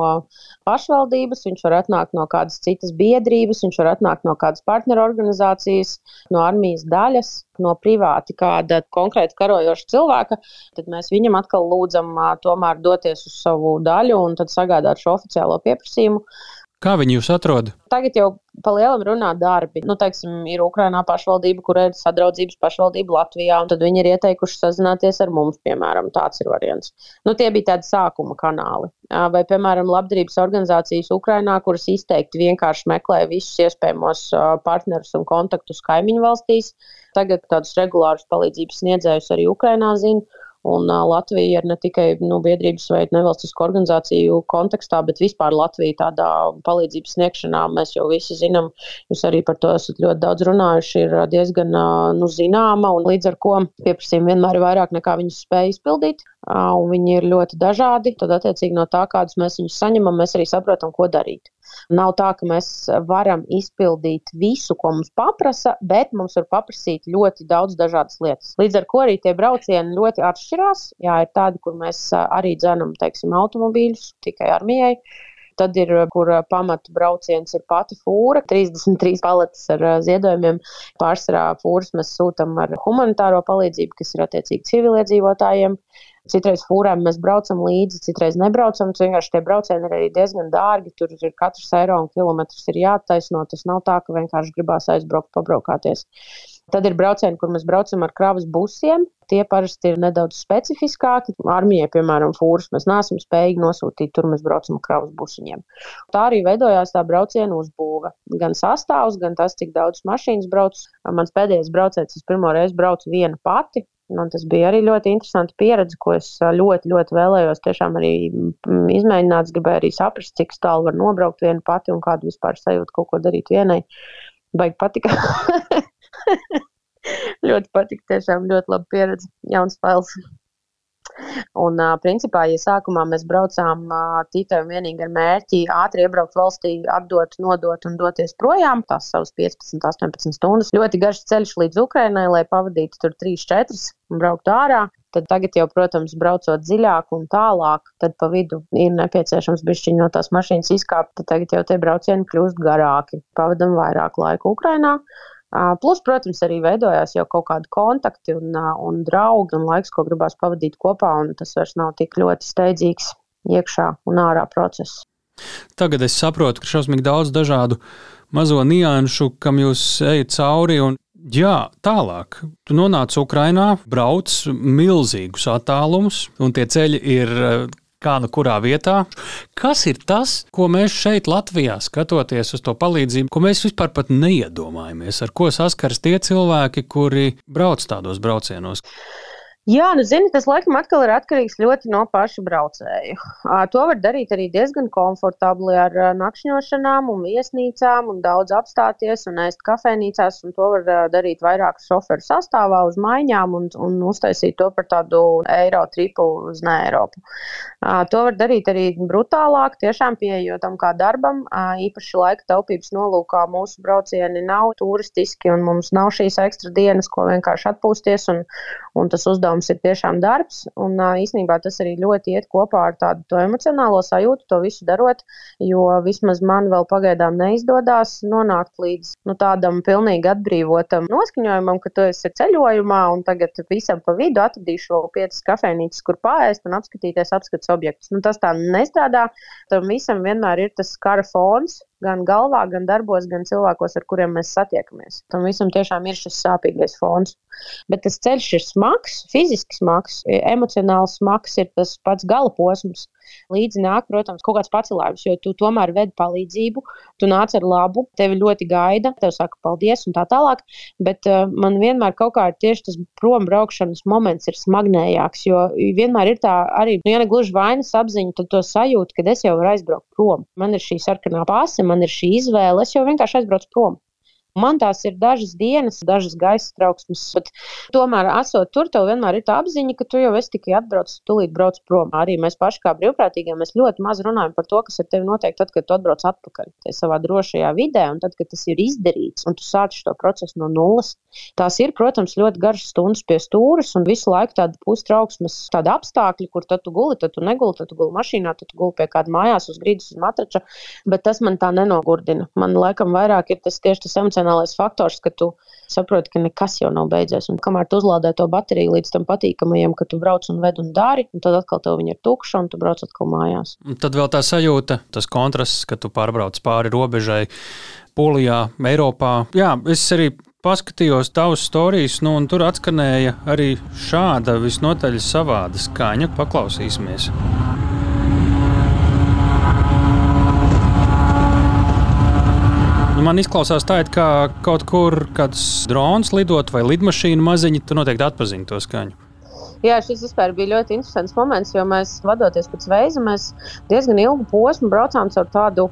pašvaldības, viņš var atnākt no kādas citas biedrības, viņš var atnākt no kādas partnerorganizācijas, no armijas daļas, no privāti kāda konkrēta karojoša cilvēka. Tad mēs viņam atkal lūdzam tomēr doties uz savu daļu un tad sagādāt šo oficiālo pieprasījumu. Kā viņi jūs atrod? Tagad jau pa lielam runā darbi. Nu, teiksim, ir Ukrainā pašvaldība, kur ir sadraudzības pašvaldība Latvijā, un tad viņi ir ieteikuši sazināties ar mums, piemēram, tāds ir variants. Nu, tie bija tādi sākuma kanāli. Vai, piemēram, labdarības organizācijas Ukrainā, kuras izteikti vienkārši meklē visus iespējamos partnerus un kontaktus kaimiņu valstīs. Tagad tādus regulārus palīdzības sniedzējus arī Ukrainā zina. Un uh, Latvija ir ne tikai nu, biedrības vai nevalstisku organizāciju kontekstā, bet vispār Latvija tādā palīdzības sniegšanā. Mēs jau visi zinām, jūs arī par to esat ļoti daudz runājuši, ir diezgan uh, nu, zināma un līdz ar ko pieprasījumi vienmēr ir vairāk nekā viņas spēj izpildīt. Uh, viņi ir ļoti dažādi. Tad, attiecīgi no tā, kādus mēs viņus saņemam, mēs arī saprotam, ko darīt. Nav tā, ka mēs varam izpildīt visu, ko mums paprasa, bet mums var paprasīt ļoti daudz dažādas lietas. Līdz ar to arī tie braucieni ļoti atšķirās. Jā, ir tādi, kur mēs arī dzenam, teiksim, automobīļus tikai armijai. Tad ir, kur pamatu brauciens ir pati fūra, 33 paletes ar ziedojumiem. Pārsvarā fūras mēs sūtām ar humanitāro palīdzību, kas ir attiecīgi civiliedzīvotājiem. Citreiz fūrām mēs braucam līdzi, citreiz nebraucam. Tas vienkārši tie braucieni ir arī diezgan dārgi. Tur ir katrs eiro un kilometrs ir jātaisno. Tas nav tā, ka vienkārši gribās aizbraukt, pabraukāties. Tad ir braucieni, kur mēs braucam ar kravas busiem. Tie parasti ir nedaudz specifiskāki. Armijai, piemēram, fūrus mēs neesam spējīgi nosūtīt, tur mēs braucam ar kravas busiņiem. Tā arī veidojās tā brauciena uzbūve. Gan sastāvs, gan tas, cik daudz mašīnas brauc. Mans pēdējais brauciens, es pirmo reizi braucu viena pati. Man tas bija arī ļoti interesanti pieredze, ko es ļoti, ļoti vēlējos tiešām arī izmēģināt. Es gribēju arī saprast, cik tālu var nobraukt viena pati un kādu vispār sajūtu kaut ko darīt vienai. Baigi patika. <laughs> ļoti patika, tiešām ļoti laba pieredze, jauns fails. Un, principā, ja sākumā mēs braucām tikai un vienīgi ar mērķi ātri iebraukt valstī, atdot, nodot un doties projām, tās savas 15, 18 stundas, ļoti garš ceļš līdz Ukrainai, lai pavadītu tur 3-4 un brauktu ārā. Tad tagad jau, protams, braucot dziļāk un tālāk, tad pa vidu ir nepieciešams bišķiņ no tās mašīnas izkāpt. Tagad jau tie braucieni kļūst garāki. Pavadam vairāk laika Ukrainā. Plus, protams, arī veidojās jau kaut kādi kontakti un, un draugi un laiks, ko gribās pavadīt kopā, un tas vairs nav tik ļoti steidzīgs iekšā un ārā process. Tagad es saprotu, ka šausmīgi daudz dažādu mazo nianšu, kam jūs ejat cauri. Un, jā, tālāk. Tu nonāc Ukrajinā, brauc milzīgus attālumus, un tie ceļi ir kā nu kurā vietā. Kas ir tas, ko mēs šeit, Latvijā, skatoties uz to palīdzību, ko mēs vispār neiedomājamies, ar ko saskars tie cilvēki, kuri brauc tādos braucienos? Jā, nu, zini, tas laikam atkal ir atkarīgs ļoti no paša braucēja. To var darīt arī diezgan komfortabli ar nakšņošanām un viesnīcām un daudz apstāties un ēst kafejnīcās. Un to var darīt vairāku šoferu sastāvā uz maiņām un, un uztaisīt to par tādu eiro tripu uz ne Eiropu. To var darīt arī brutālāk, tiešām pieejot tam kā darbam. Īpaši laika taupības nolūkā mūsu braucieni nav turistiski un mums nav šīs ekstra dienas, ko vienkārši atpūsties un, un tas uzdevums uzdevums ir tiešām darbs. Un īsnībā tas arī ļoti iet kopā ar tādu emocionālo sajūtu, to visu darot. Jo vismaz man vēl pagaidām neizdodas nonākt līdz nu, tādam pilnīgi atbrīvotam noskaņojumam, ka tu esi ceļojumā un tagad visam pa vidu atradīšu vēl piecas kafejnīcas, kur pāriest un apskatīties apskates objektus. Nu, tas tā nestrādā. Tam visam vienmēr ir tas kara fons, gan galvā, gan darbos, gan cilvēkos, ar kuriem mēs satiekamies. Tam visam tiešām ir šis sāpīgais fons. Bet tas ceļš ir smags, fiziski smags, emocionāli smags ir tas pats gala posms. Līdzi nāk, protams, kaut kāds pacelājums, jo tu tomēr vedi palīdzību, tu nāc ar labu, tevi ļoti gaida, tev saka paldies un tā tālāk. Bet uh, man vienmēr kaut kā ir tieši tas prom braukšanas moments ir smagnējāks, jo vienmēr ir tā arī, nu, ja ne gluži vainas apziņa, tad to sajūta, ka es jau varu aizbraukt prom. Man ir šī sarkanā pase, man ir šī izvēle, es jau vienkārši aizbraucu prom. Man tās ir dažas dienas, dažas gaisa trauksmes, bet tomēr, esot tur, tev vienmēr ir tā apziņa, ka tu jau esi tikai atbraucis, tūlīt brauc prom. Arī mēs paši kā brīvprātīgie, mēs ļoti maz runājam par to, kas ir tev noteikti tad, kad tu atbrauc atpakaļ savā drošajā vidē, un tad, kad tas ir izdarīts, un tu sāc šo procesu no nulles. Tās ir, protams, ļoti garas stundas pie stūres, un visu laiku tāda pustrauksmes, tāda apstākļi, kur tad tu guli, tad tu neguli, tad tu guli mašīnā, tad tu guli pie kāda mājās uz grīdas, uz matrača, bet tas man tā nenogurdina. Man laikam vairāk ir tas tieši tas emocionāls emocionālais faktors, ka tu saproti, ka nekas jau nav beidzies. Un kamēr tu uzlādē to bateriju līdz tam patīkamajam, ka tu brauc un ved un dari, un tad atkal tev ir tukša un tu brauc atkal mājās. Un tad vēl tā sajūta, tas kontrasts, ka tu pārbrauc pāri robežai. Polijā, Eiropā. Jā, es arī paskatījos tavus stāstus, nu, un tur atskanēja arī šāda visnotaļ savāda skaņa. Paklausīsimies! Man izklausās tā, it kā kaut kur kāds drons lidot vai lidmašīna maziņa, tu noteikti atpazīsti to skaņu. Jā, šis vispār bija ļoti interesants moments, jo mēs, vadoties pēc veiza, mēs diezgan ilgu posmu braucām caur tādu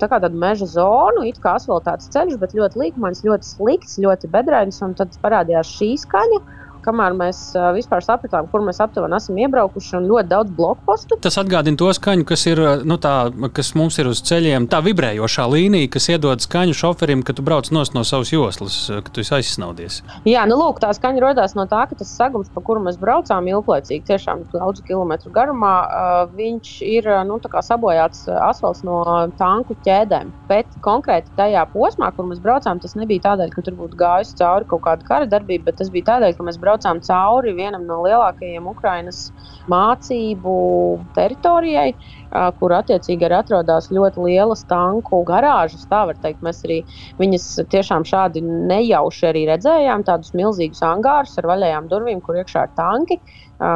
tā kā tādu meža zonu, it kā asfaltēts ceļš, bet ļoti līkumains, ļoti slikts, ļoti bedrēns. Tad parādījās šī skaņa kamēr mēs vispār sapratām, kur mēs aptuveni esam iebraukuši, un ļoti daudz blokpostu. Tas atgādina to skaņu, kas, ir, nu, tā, kas mums ir uz ceļiem. Tā vibrējošā līnija, kas iedod skaņu šoferim, kad tu brauc no savas joslas, kad tu esi aizsnaudies. Jā, nu, lūk, tā skaņa radās no tā, ka tas segums, pa kuru mēs braucām ilglaicīgi, tiešām daudz kilometru garumā, viņš ir nu, sabojāts asfalts no tanku ķēdēm. Bet konkrēti tajā posmā, kur mēs braucām, tas nebija tādēļ, ka tur būtu gājusi cauri kaut kāda kara darbība, bet tas bija tādēļ, ka mēs braucām braucām cauri vienam no lielākajiem Ukraiņas mācību teritorijai, kur attiecīgi arī atrodas ļoti lielas tanku garāžas. Tā var teikt, mēs arī viņas tiešām šādi nejauši arī redzējām, tādus milzīgus angārus ar vaļējām durvīm, kur iekšā ir tanki.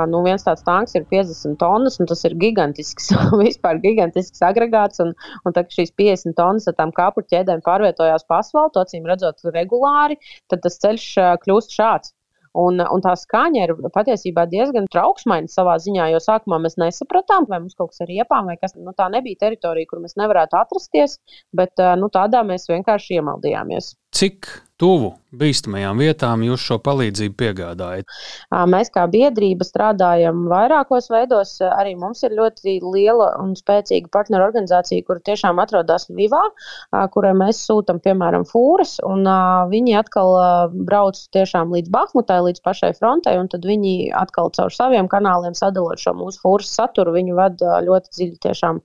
Nu, viens tāds tanks ir 50 tonnas, un tas ir gigantisks, <laughs> vispār gigantisks agregāts. Un, un tā, šīs 50 tonnas ar tām kāpuru ķēdēm pārvietojās pa asfaltam, acīm redzot, regulāri, tad tas ceļš kļūst šāds. Un, un tā skaņa ir patiesībā diezgan trauksmaina savā ziņā, jo sākumā mēs nesapratām, vai mums kaut kas ir iepām, vai kas nu, tā nebija teritorija, kur mēs nevarētu atrasties, bet nu, tādā mēs vienkārši iemaldījāmies. Cik tuvu bīstamajām vietām jūs šo palīdzību piegādājat? Mēs kā biedrība strādājam vairākos veidos. Arī mums ir ļoti liela un spēcīga partneru organizācija, kur tiešām atrodas Vivā, kurai mēs sūtām, piemēram, fūras. Viņi atkal brauc tiešām līdz Bahmutai, līdz pašai frontei, un tad viņi atkal caur saviem kanāliem sadalot šo mūsu fūras saturu. Viņi vada ļoti dziļi tiešām.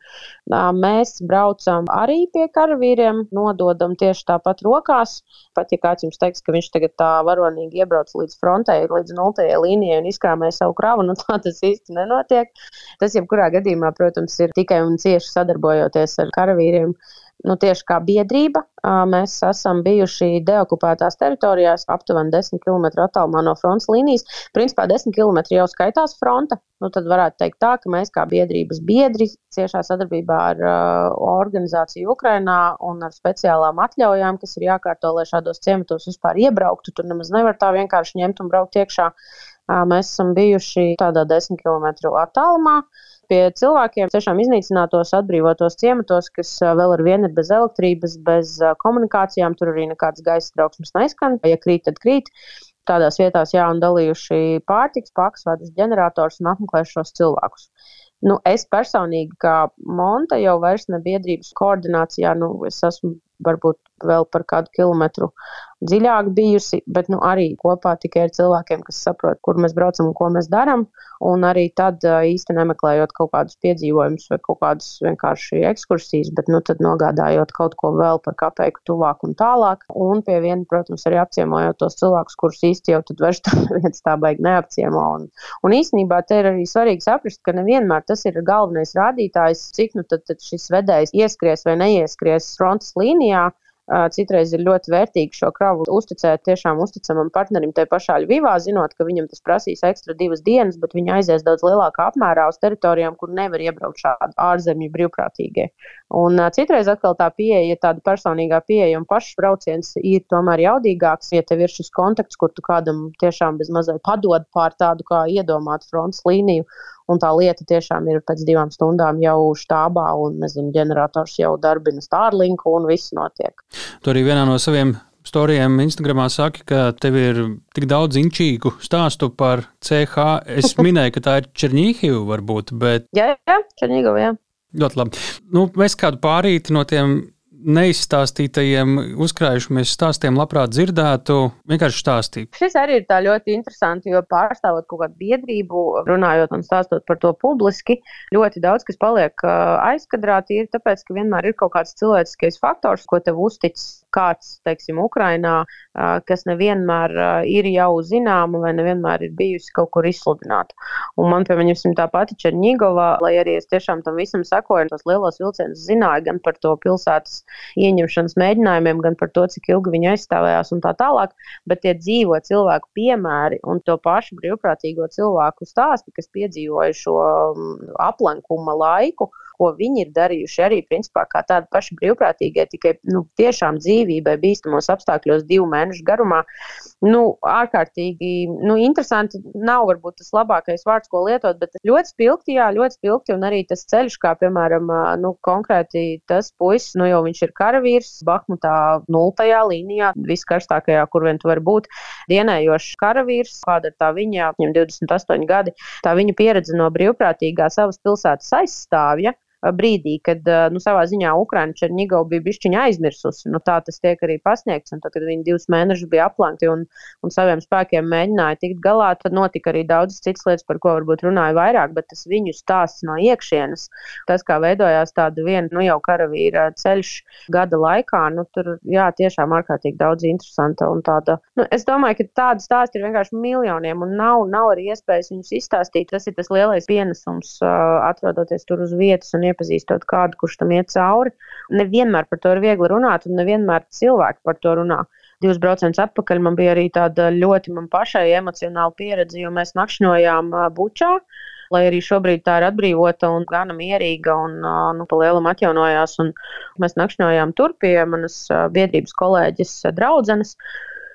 Mēs braucam arī pie karavīriem, nododam tieši tāpat rokās Pat ja kāds jums teiks, ka viņš tagad tā varonīgi iebrauc līdz frontei, līdz nultajai līnijai un izkrāmē savu kravu, nu tā tas īsti nenotiek. Tas, jebkurā gadījumā, protams, ir tikai un cieši sadarbojoties ar karavīriem nu, tieši kā biedrība, mēs esam bijuši deokupētās teritorijās, aptuveni 10 km attālumā no frontes līnijas. Principā 10 km jau skaitās fronte. Nu, tad varētu teikt, tā, ka mēs kā biedrības biedri ciešā sadarbībā ar uh, organizāciju Ukrajinā un ar speciālām atļaujām, kas ir jākārto, lai šādos ciematos vispār iebrauktu. Tur nemaz nevar tā vienkārši ņemt un braukt iekšā. Uh, mēs esam bijuši tādā 10 km attālumā. Uh, pie cilvēkiem, tiešām iznīcinātos, atbrīvotos ciematos, kas vēl ar vienu ir bez elektrības, bez komunikācijām, tur arī nekādas gaisa trauksmes neskan. Ja krīt, tad krīt. Tādās vietās, jā, un dalījuši pārtiks, paksvadus, ģenerators un apmeklējuši šos cilvēkus. Nu, es personīgi, kā Monta, jau vairs ne biedrības koordinācijā, nu, es esmu varbūt vēl par kādu kilometru dziļāk bijusi, bet nu, arī kopā tikai ar cilvēkiem, kas saprot, kur mēs braucam un ko mēs darām. Un arī tad īsti nemeklējot kaut kādus piedzīvojumus vai kaut kādas vienkārši ekskursijas, bet nu, nogādājot kaut ko vēl par kapeiku tuvāk un tālāk. Un pie viena, protams, arī apciemojot tos cilvēkus, kurus īsti jau tad vairs tā <laughs> viens tā baigi neapciemo. Un, un īstenībā te ir arī svarīgi saprast, ka nevienmēr tas ir galvenais rādītājs, cik nu tad, tad šis vedējs ieskries vai neieskries frontes līnijā. Citreiz ir ļoti vērtīgi šo kravu uzticēt tiešām uzticamam partnerim, tai pašā Ļuvivā, zinot, ka viņam tas prasīs ekstra divas dienas, bet viņi aizies daudz lielākā apmērā uz teritorijām, kur nevar iebraukt šādi ārzemju brīvprātīgie. Un citreiz atkal tā pieeja, tāda personīgā pieeja un pašs brauciens ir tomēr jaudīgāks, ja tev ir šis kontakts, kur tu kādam tiešām bez mazliet padod pār tādu kā iedomātu frontes līniju un tā lieta tiešām ir pēc divām stundām jau štābā, un nezinu, ģenerators jau darbina Starlinku, un viss notiek. Tu arī vienā no saviem storijiem Instagramā saki, ka tev ir tik daudz inčīgu stāstu par CH. Es <laughs> minēju, ka tā ir Černīhiva varbūt, bet. Jā, jā, Černīhiva, jā. Ļoti labi. Nu, mēs kādu pārīti no tiem neizstāstītajiem, uzkrājušamies stāstiem labprāt dzirdētu, vienkārši stāstīt. Šis arī ir tā ļoti interesanti, jo pārstāvot kaut kādu biedrību, runājot un stāstot par to publiski, ļoti daudz kas paliek aizkadrā tīri tāpēc, ka vienmēr ir kaut kāds cilvēciskais faktors, ko tev uztic kāds, teiksim, Ukrainā, kas nevienmēr ir jau zināma vai nevienmēr ir bijusi kaut kur izsludināta. Un man, piemēram, tā pati Černīgova, lai arī es tiešām tam visam sekoju, tos lielos vilcienus zināju gan par to pilsētas ieņemšanas mēģinājumiem, gan par to, cik ilgi viņi aizstāvējās un tā tālāk, bet tie dzīvo cilvēku piemēri un to pašu brīvprātīgo cilvēku stāsti, kas piedzīvoja šo aplenkuma laiku ko viņi ir darījuši arī principā kā tādi paši brīvprātīgie, tikai nu, tiešām dzīvībai bīstamos apstākļos divu mēnešu garumā. Nu, ārkārtīgi nu, interesanti. Nav varbūt tas labākais vārds, ko lietot, bet ļoti spilgti, jā, ļoti spilgti. Un arī tas ceļš, kā piemēram, nu, konkrēti tas puisis, nu jau viņš ir karavīrs, Bahmutā, nultajā līnijā, viskarstākajā, kur vien tu vari būt, dienējošs karavīrs, kāda ir tā viņa, viņam 28 gadi, tā viņa pieredze no brīvprātīgā savas pilsētas aizstāvja brīdī, kad nu, savā ziņā Ukraiņa Černigau bija bišķiņa aizmirsusi. Nu, tā tas tiek arī pasniegts. Un tad, kad viņi divus mēnešus bija aplankti un, un saviem spēkiem mēģināja tikt galā, tad notika arī daudzas citas lietas, par ko varbūt runāja vairāk, bet tas viņu stāsts no iekšienes, tas, kā veidojās tāda viena nu, jau karavīra ceļš gada laikā, nu, tur jā, tiešām ārkārtīgi daudz interesanta tāda. Nu, es domāju, ka tāda stāsta ir vienkārši miljoniem un nav, nav arī iespējas viņus izstāstīt. Tas ir tas lielais pienesums, atrodoties tur uz vietas un iepazīstot kādu, kurš tam iet cauri. Nevienmēr par to ir viegli runāt, un nevienmēr cilvēki par to runā. Divus braucienus atpakaļ man bija arī tāda ļoti man pašai emocionāla pieredze, jo mēs nakšņojām Bučā lai arī šobrīd tā ir atbrīvota un gana mierīga un nu, pa lielam atjaunojās. Mēs nakšņojām tur pie manas biedrības kolēģis draudzenes.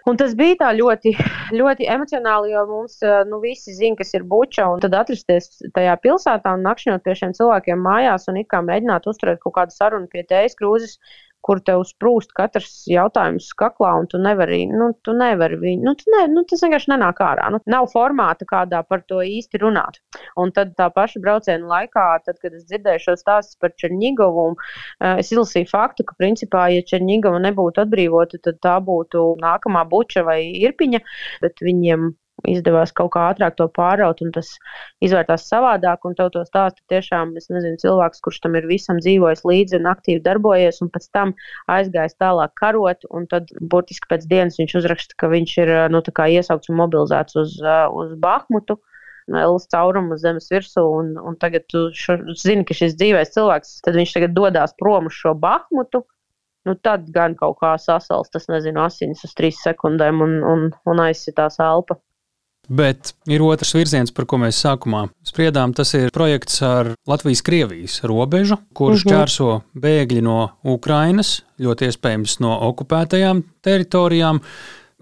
Un tas bija tā ļoti, ļoti emocionāli, jo mums nu, visi zina, kas ir buča. Un tad atrasties tajā pilsētā un nakšņot pie šiem cilvēkiem mājās un it kā mēģināt uzturēt kaut kādu sarunu pie tējas krūzes, kur tev sprūst katrs jautājums kaklā, un tu nevari, nu, tu nevari viņu, nu, tu ne, nu, tas vienkārši nenāk ārā. Nu, nav formāta, kādā par to īsti runāt. Un tad tā paša brauciena laikā, tad, kad es dzirdēju šo stāstu par Černigovu, uh, es izlasīju faktu, ka, principā, ja Černigova nebūtu atbrīvota, tad tā būtu nākamā buča vai irpiņa, bet viņiem izdevās kaut kā ātrāk to pāraut, un tas izvērtās savādāk. Un tev to stāsta tiešām, es nezinu, cilvēks, kurš tam ir visam dzīvojis līdzi un aktīvi darbojies, un pēc tam aizgājis tālāk karot. Un tad burtiski pēc dienas viņš uzraksta, ka viņš ir nu, iesaukts un mobilizēts uz, uz Bahmutu. Elas caurumu zemes virsū, un, un tagad tu šo, zini, ka šis dzīvais cilvēks, tad viņš tagad dodas prom uz šo Bahmutu, nu tad gan kaut kā sasals, tas nezinu, asins uz trīs sekundēm un, un, un aizsitās elpa. Bet ir otrs virziens, par ko mēs sākumā spriedām. Tas ir projekts ar Latvijas-Krievijas robežu, kurš uh -huh. bēgļi no Ukrainas, ļoti iespējams no okupētajām teritorijām.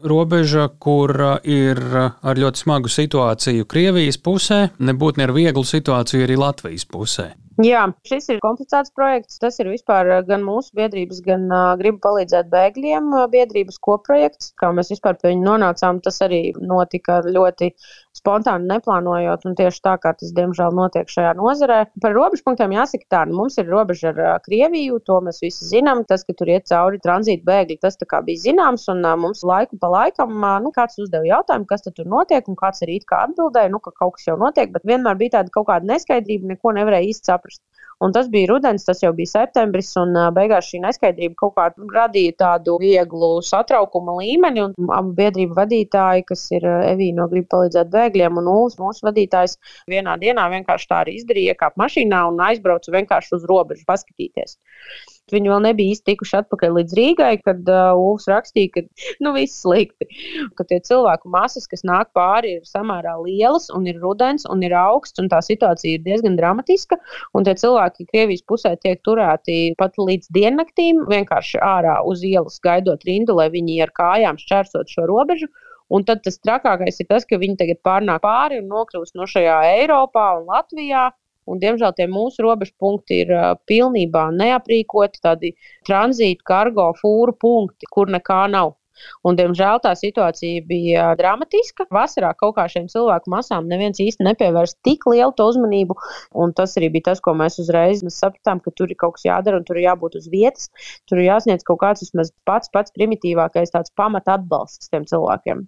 Robeža, kur ir ar ļoti smagu situāciju Krievijas pusē, nebūtu ne ar vieglu situāciju arī Latvijas pusē. Jā, šis ir komplicēts projekts. Tas ir vispār gan mūsu biedrības, gan uh, gribu palīdzēt bēgļiem biedrības koprojekts. Kā mēs vispār pie viņa nonācām, tas arī notika ļoti spontāni neplānojot, un tieši tā, kā tas diemžēl notiek šajā nozarē. Par robežu punktiem jāsaka tā, nu, mums ir robeža ar Krieviju, to mēs visi zinām. Tas, ka tur iet cauri tranzīta bēgļi, tas bija zināms, un mums laiku pa laikam nu, kāds uzdeva jautājumu, kas tur notiek, un kāds arī atbildēja, nu, ka kaut kas jau notiek, bet vienmēr bija tāda kaut kāda neskaidrība, neko nevarēja īsti saprast. Un tas bija rudens, tas jau bija septembris, un beigās šī neskaidrība kaut kā radīja tādu vieglu satraukuma līmeni. Abu biedrību vadītāji, kas ir Evīna no Gribu palīdzēt bēgļiem, un mūsu, mūsu vadītājs vienā dienā vienkārši tā arī izdarīja, iekāpa mašīnā un aizbrauca vienkārši uz robežu paskatīties. Viņi vēl nebija īsti tikuši atpakaļ līdz Rīgai, kad uh, Ūs rakstīja, ka nu, viss slikti. Ka tie cilvēku masas, kas nāk pāri, ir samērā lielas, un ir rudens, un ir augsts, un tā situācija ir diezgan dramatiska. Un tie cilvēki Krievijas pusē tiek turēti pat līdz diennaktīm, vienkārši ārā uz ielas gaidot rindu, lai viņi ar kājām šķērsot šo robežu. Un tad tas trakākais ir tas, ka viņi tagad pārnāk pāri un nokļūst no šajā Eiropā un Latvijā. Un, diemžēl tie mūsu robežu punkti ir uh, pilnībā neaprīkoti, tādi tranzīta, kargo, fūru punkti, kur nekā nav. Un, diemžēl tā situācija bija dramatiska. Vasarā kaut kā šiem cilvēku masām neviens īsti nepievērsa tik lielu uzmanību. Tas arī bija tas, ko mēs uzreiz mēs sapratām, ka tur ir kaut kas jādara un tur ir jābūt uz vietas. Tur ir jāsniedz kaut kāds vismaz pats, pats primitīvākais tāds pamata atbalsts tiem cilvēkiem.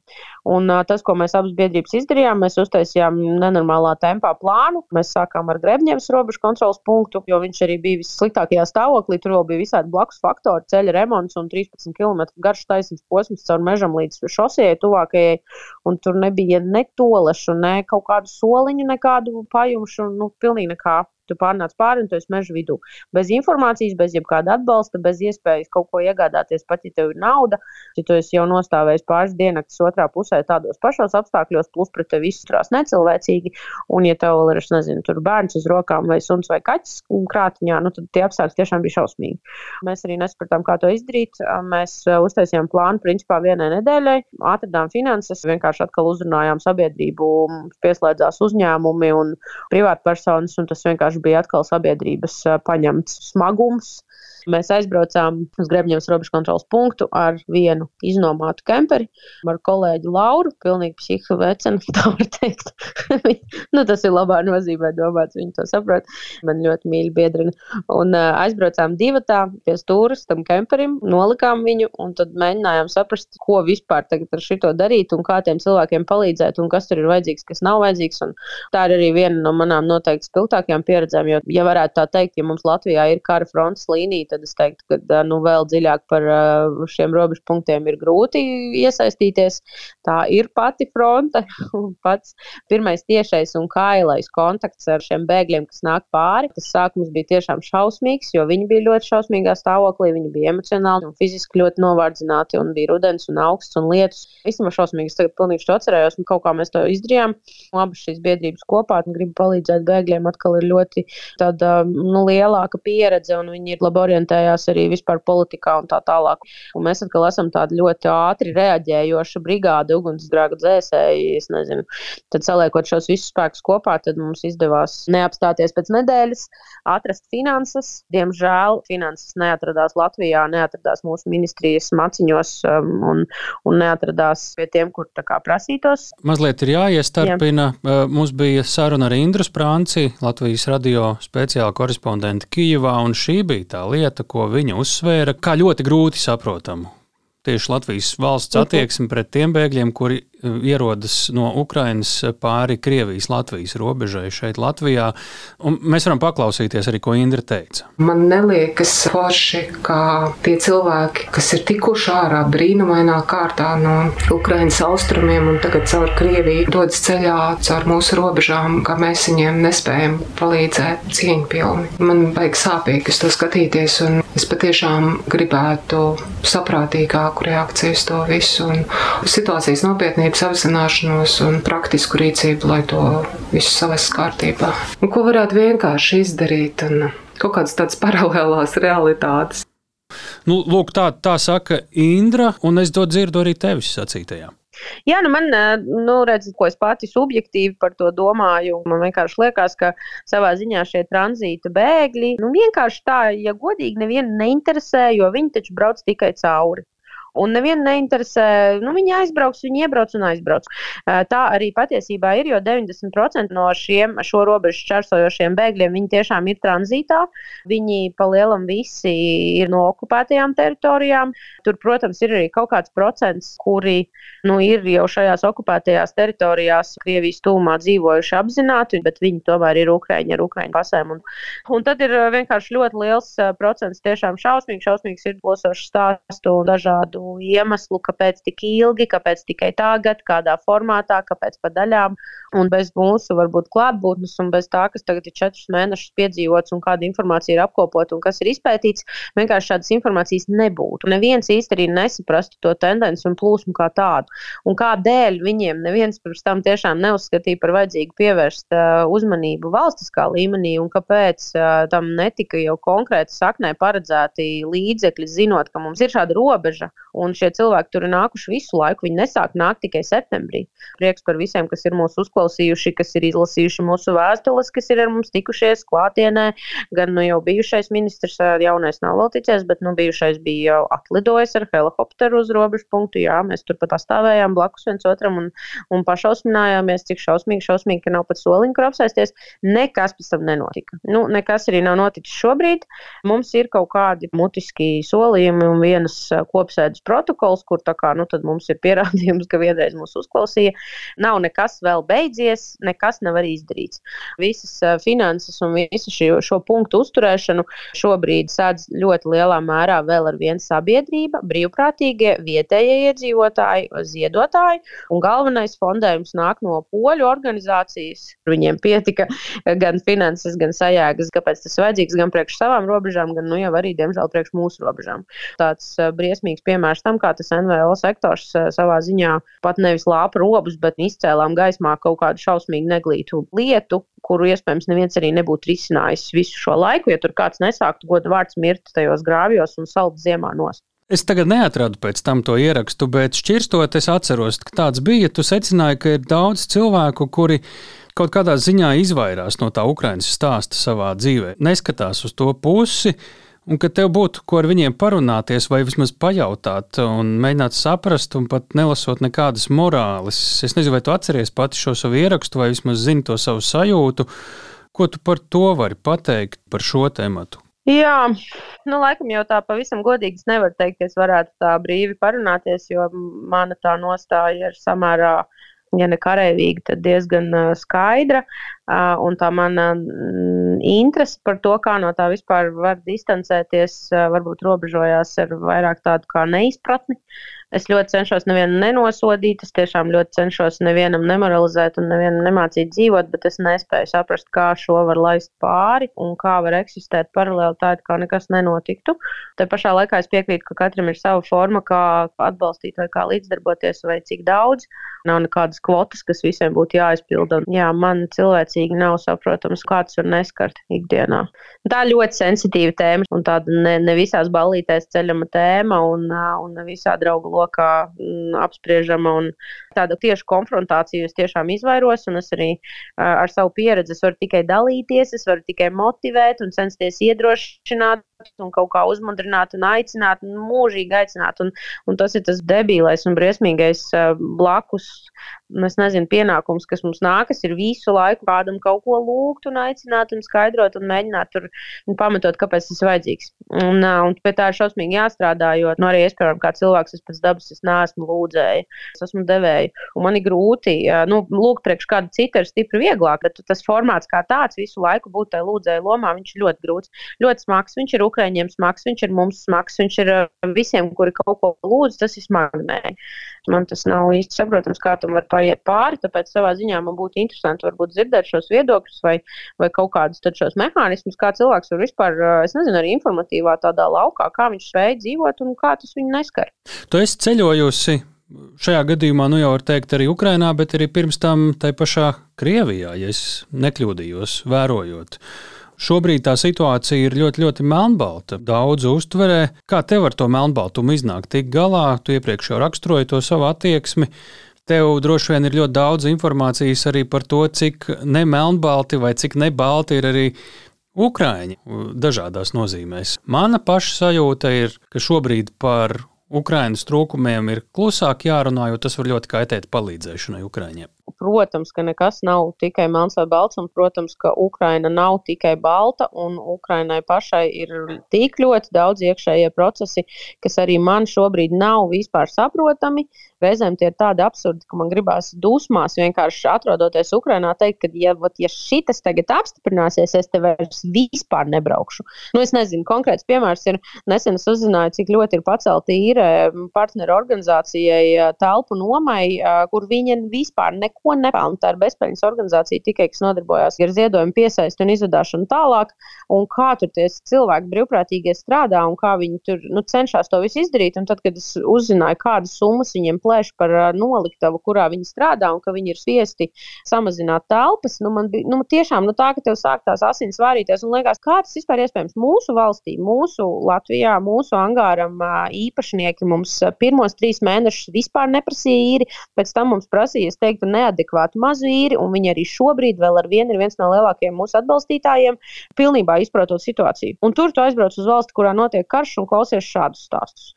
Un tas, ko mēs abas biedrības izdarījām, mēs uztaisījām nenormālā tempā plānu. Mēs sākām ar Grebņevas robežu kontrols punktu, jo viņš arī bija vissliktākajā stāvoklī. Tur vēl bija visādi blakus faktori, ceļa remonts un 13 km garš taisnīgs posms caur mežam līdz šosejai tuvākajai. Un tur nebija ne tolešu, ne kaut kādu soliņu, nekādu pajumšu, nu, pilnīgi nekā. Tu pārnāc pāri un tu esi meža vidū. Bez informācijas, bez jebkāda atbalsta, bez iespējas kaut ko iegādāties, pat ja tev ir nauda. Ja tu esi jau nostājis pāris dienas otrā pusē, tādos pašos apstākļos, plus pret tevi izturās necilvēcīgi, un ja tev ir, es nezinu, tur bērns uz rokām vai suns vai kaķis krātiņā, nu tad tie apstākļi tiešām bija šausmīgi. Mēs arī nesapratām, kā to izdarīt. Mēs uh, uztaisījām plānu principā vienai nedēļai, atradām finanses, vienkārši atkal uzrunājām sabiedrību, pieslēdzās uzņēmumi un privātpersonas, un tas vienkārši vienkārši bija atkal sabiedrības paņemts smagums. Mēs aizbraucām uz Grebņevas robežu kontrolas punktu ar vienu iznomātu kemperi, ar kolēģi Lauru, pilnīgi psihu vecenu, <laughs> tā var teikt. <laughs> nu, tas ir labā nozīmē domāts, viņi to saprot. Man ļoti mīļi biedrina. Un uh, aizbraucām divatā pie stūras tam kemperim, nolikām viņu un tad mēģinājām saprast, ko vispār tagad ar šito darīt un kā tiem cilvēkiem palīdzēt un kas tur ir vajadzīgs, kas nav vajadzīgs. Un tā ir arī viena no manām noteikti spilgtākajām pieredzēm, jo, ja varētu tā teikt, ja mums Latvijā ir kara frontes līnija, tad es teiktu, ka nu, vēl dziļāk par šiem robežu punktiem ir grūti iesaistīties. Tā ir pati fronte, <laughs> pats pirmais tiešais un kailais kontakts ar šiem bēgļiem, kas nāk pāri. Tas sākums bija tiešām šausmīgs, jo viņi bija ļoti šausmīgā stāvoklī, viņi bija emocionāli un fiziski ļoti novārdzināti, un bija rudens un augsts un lietus. Šausmīgi, es tagad pilnīgi to atcerējos, un kaut kā mēs to izdarījām. Abas šīs biedrības kopā gribu palīdzēt bēgļiem, atkal ir ļoti tāda nu, lielāka pieredze, un viņi ir labi orientēti orientējās arī vispār politikā un tā tālāk. Un mēs atkal esam tāda ļoti ātri reaģējoša brigāde, ugunsgrēku dzēsēji. Tad saliekot šos visus spēkus kopā, tad mums izdevās neapstāties pēc nedēļas, atrast finanses. Diemžēl finanses neatradās Latvijā, neatradās mūsu ministrijas maciņos um, un, un neatradās pie tiem, kur kā, prasītos. Mazliet ir jāiestarpina. Jā. Uh, mums bija saruna ar Indru Sprānci, Latvijas radio speciāla korespondente Kijivā, un šī bija tā lieta lieta, ko viņa uzsvēra, kā ļoti grūti saprotamu. Tieši Latvijas valsts attieksme pret tiem bēgļiem, kuri ierodas no Ukrainas pāri Krievijas-Latvijas robežai šeit, Latvijā. Un mēs varam paklausīties arī, ko Indra teica. Man liekas, forši, ka tie cilvēki, kas ir tikuši ārā brīnumainā kārtā no Ukrainas austrumiem un tagad caur Krieviju dodas ceļā caur mūsu robežām, ka mēs viņiem nespējam palīdzēt cieņpilni. Man vajag sāpīgi uz to skatīties, un es patiešām gribētu saprātīgāku reakciju uz to visu un situācijas nopietnību sabiedrības apzināšanos un praktisku rīcību, lai to visu savest kārtībā. Un ko varētu vienkārši izdarīt un kaut kādas tādas paralēlās realitātes. Nu, lūk, tā, tā saka Indra, un es to dzirdu arī tevis sacītajā. Jā, nu man, nu, redz, ko es pati subjektīvi par to domāju. Man vienkārši liekas, ka savā ziņā šie tranzīta bēgļi, nu, vienkārši tā, ja godīgi, nevienu neinteresē, jo viņi taču brauc tikai cauri. Un nevienu neinteresē, nu, viņi aizbrauks, viņi iebrauc un aizbrauc. Tā arī patiesībā ir, jo 90% no šiem šo robežu čērsojošiem bēgļiem viņi tiešām ir tranzītā. Viņi palielam visi ir no okupētajām teritorijām. Tur, protams, ir arī kaut kāds procents, kuri nu, ir jau šajās okupētajās teritorijās, Krievijas tūmā dzīvojuši apzināti, bet viņi tomēr ir Ukraiņi ar Ukraiņu pasēm. Un, un tad ir vienkārši ļoti liels procents tiešām šausmīgi, šausmīgi sirdlosošu stāstu un dažādu iemeslu, kāpēc tik ilgi, kāpēc tikai tagad, kādā formātā, kāpēc pa daļām. Un bez mūsu varbūt klātbūtnes un bez tā, kas tagad ir četrus mēnešus piedzīvots un kāda informācija ir apkopota un kas ir izpētīts, vienkārši šādas informācijas nebūtu. Neviens arī nesaprastu to tendenci un plūsmu kā tādu. Un kādēļ viņiem neviens pirms tam tiešām neuzskatīja par vajadzīgu pievērst uh, uzmanību valstiskā līmenī un kāpēc uh, tam netika jau konkrēti saknē paredzēti līdzekļi, zinot, ka mums ir šāda robeža Un šie cilvēki tur ir nākuši visu laiku. Viņi nesāk nākt tikai septembrī. Prieks par visiem, kas ir mūsu uzklausījuši, kas ir izlasījuši mūsu vēstules, kas ir ar mums tikušies klātienē. Gan nu, jau bijušais ministrs, jaunais nav vēl ticies, bet nu, bijušais bija jau atlidojis ar helikopteru uz robežu punktu. Jā, mēs tur pat pastāvējām blakus viens otram un, un pašausminājāmies, cik šausmīgi, šausmīgi, ka nav pat soliņa, kur apsēsties. Nekas pēc tam nenotika. Nu, nekas arī nav noticis šobrīd. Mums ir kaut kādi mutiski solījumi un vienas kopsēdes protokols, kur kā nu, mums ir pierādījums, ka vienreiz mūs uzklausīja. Nav nekas vēl beidzies, nekas nav arī izdarīts. Visas finanses un visu šo, šo punktu uzturēšanu šobrīd sēdz ļoti lielā mērā vēl ar vienu sabiedrība, brīvprātīgie, vietējie iedzīvotāji, ziedotāji. Un galvenais fondējums nāk no poļu organizācijas. Viņiem pietika gan finanses, gan sajēgas, kāpēc tas ir vajadzīgs gan priekš savām robežām, gan nu, jau arī, diemžēl, priekš mūsu robežām. Tāds uh, briesmīgs piemērs tam, kā tas NVO sektors uh, savā ziņā pat nevis lāpa robus, bet izcēlām gaismā kaut kādu šausmīgu neglītu lietu, kuru iespējams neviens arī nebūtu risinājis visu šo laiku, ja tur kāds nesāktu godu vārds mirt tajos grāvjos un salt ziemā nost. Es tagad neatradu pēc tam to ierakstu, bet šķirstot, es atceros, ka tāds bija. Tu secināji, ka ir daudz cilvēku, kuri kaut kādā ziņā izvairās no tā Ukraiņas stāsta savā dzīvē, neskatās uz to pusi. Un ka tev būtu ko ar viņiem parunāties, vai vismaz pajautāt, un mēģināt saprast, un pat nelasot nekādas morāles. Es nezinu, vai tu atceries pati šo savu ierakstu, vai vismaz zini to savu sajūtu. Ko tu par to vari pateikt par šo tēmu? Jā, nu, laikam jau tā pavisam godīgi es nevaru teikt, ka es varētu tā brīvi parunāties, jo mana tā nostāja ir samērā, ja ne karavīga, tad diezgan skaidra. Un tā mana interese par to, kā no tā vispār var distancēties, varbūt robežojās ar vairāk tādu kā neizpratni. Es ļoti cenšos nevienu nenosodīt, es tiešām ļoti cenšos nevienam nemoralizēt un nevienam nemācīt dzīvot, bet es nespēju saprast, kā šo var laist pāri un kā var eksistēt paralēli tā, it kā nekas nenotiktu. Te pašā laikā es piekrītu, ka katram ir sava forma, kā atbalstīt vai kā līdzdarboties vai cik daudz. Nav nekādas kvotas, kas visiem būtu jāizpilda. Jā, man cilvēcīgi nav saprotams, kāds var neskart ikdienā. Tā ļoti sensitīva tēma un tāda ne, ne visās ballītēs ceļama tēma un, un ne visā draugu lokā lokā m, apspriežama. Tāda tieši konfrontācija es tiešām izvairos, un es arī ar savu pieredzi varu tikai dalīties, es varu tikai motivēt un censties iedrošināt un kaut kā uzmundrināt un aicināt, un mūžīgi aicināt. Un, un tas ir tas debīlais un briesmīgais blakus, es nezinu, pienākums, kas mums nākas, ir visu laiku kādam kaut ko lūgt un aicināt un skaidrot un mēģināt tur pamatot, kāpēc tas ir vajadzīgs. Un, un pie tā ir šausmīgi jāstrādā, jo nu, arī es, piemēram, kā cilvēks, es pēc dabas es neesmu lūdzēji, es esmu devēji. Un man ir grūti, nu, lūgt priekš kāda cita ir stipri vieglāk, bet tas formāts kā tāds visu laiku būt tajā lūdzēju lomā, viņš ir ļoti grūts, ļoti smags. Viņš ir Ukraiņiem smags, viņš ir mums smags, viņš ir visiem, kuri kaut ko lūdz, tas ir smagnēji. Man tas nav īsti saprotams, kā tam var paiet pāri, tāpēc savā ziņā man būtu interesanti varbūt dzirdēt šos viedokļus vai, vai kaut kādus šos mehānismus, kā cilvēks var vispār, es nezinu, arī informatīvā tādā laukā, kā viņš spēj dzīvot un kā tas viņu neskar. Tu esi ceļojusi šajā gadījumā, nu jau var teikt, arī Ukrainā, bet arī pirms tam tai pašā Krievijā, ja es nekļūdījos, vērojot. Šobrīd tā situācija ir ļoti, ļoti melnbalta. Daudz uztverē, kā tev ar to melnbaltumu iznāk tik galā. Tu iepriekš jau raksturoji to savu attieksmi. Tev droši vien ir ļoti daudz informācijas arī par to, cik nemelnbalti vai cik nebalti ir arī Ukrāņi dažādās nozīmēs. Mana paša sajūta ir, ka šobrīd par Ukraiņas trūkumiem ir klusāk jārunā, jo tas var ļoti kaitēt palīdzēšanai Ukrāņiem. Protams, ka nekas nav tikai melns vai balts, un, protams, ka Ukraina nav tikai balta, un Ukrainai pašai ir tik ļoti daudz iekšējie procesi, kas arī man šobrīd nav vispār saprotami. Reizēm tie ir tādi absurdi, ka man gribās dusmās vienkārši atrodoties Ukrainā, teikt, ka, ja, vat, ja šitas tagad apstiprināsies, es te vairs vispār nebraukšu. Nu, es nezinu, konkrēts piemērs ir nesen es uzzināju, cik ļoti ir pacelta īre partneru organizācijai telpu nomai, kur viņa vispār neko nepelna. Tā ir bezpējas organizācija tikai, kas nodarbojās ar ziedojumu piesaisti un izvadāšanu tālāk. Un kā tur tie cilvēki brīvprātīgie strādā un kā viņi tur nu, cenšas to visu izdarīt. Un tad, kad es uzzināju, kādas summas viņiem plēš par noliktavu, kurā viņi strādā, un ka viņi ir spiesti samazināt telpas, nu, man bija nu, tiešām nu, tā, ka tev sāk tās asins vārīties. Un liekas, kā tas vispār iespējams mūsu valstī, mūsu Latvijā, mūsu angāram īpašnieki mums pirmos trīs mēnešus vispār neprasīja īri, pēc tam mums prasīja, es teiktu, neadekvātu mazu īri, un viņi arī šobrīd vēl ar vienu ir viens no lielākajiem mūsu atbalstītājiem, pilnībā izprotot situāciju. Un tur tu aizbrauc uz valsti, kurā notiek karš un klausies šādus stāstus.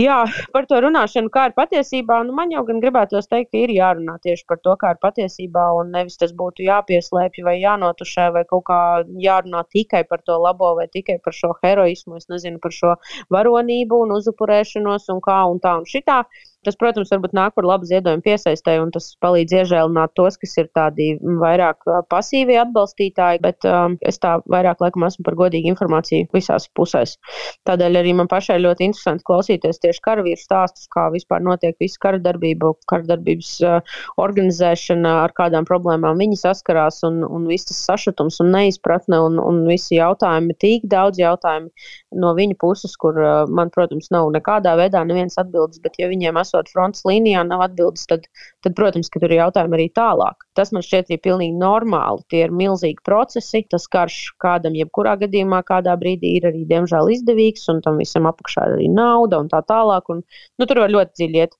Jā, par to runāšanu, kā ir patiesībā, nu, man jau gan gribētos teikt, ka ir jārunā tieši par to, kā ir patiesībā, un nevis tas būtu jāpieslēpj vai jānotušē, vai kaut kā jārunā tikai par to labo, vai tikai par šo heroismu, es nezinu, par šo varonību un uzupurēšanos un kā un tā un šitā. Tas, protams, varbūt nāk par labu ziedojumu piesaistē, un tas palīdz iežēlināt tos, kas ir tādi vairāk pasīvi atbalstītāji, bet um, es tā vairāk laikam esmu par godīgu informāciju visās pusēs. Tādēļ arī man pašai ļoti interesanti klausīties tieši karavīru stāstus, kā vispār notiek visa kara darbība, kara darbības uh, organizēšana, ar kādām problēmām viņi saskarās, un, un viss tas sašutums un neizpratne, un, un visi jautājumi, tik daudz jautājumu no viņa puses, kur uh, man, protams, nav nekādā veidā nevienas atbildes, bet ja viņiem esmu esot frontes līnijā, nav atbildes, tad, tad, protams, ka tur ir jautājumi arī tālāk. Tas man šķiet arī pilnīgi normāli. Tie ir milzīgi procesi. Tas karš kādam, jebkurā gadījumā, kādā brīdī ir arī, diemžēl, izdevīgs, un tam visam apakšā ir arī nauda un tā tālāk. Un, nu, tur var ļoti dziļi iet.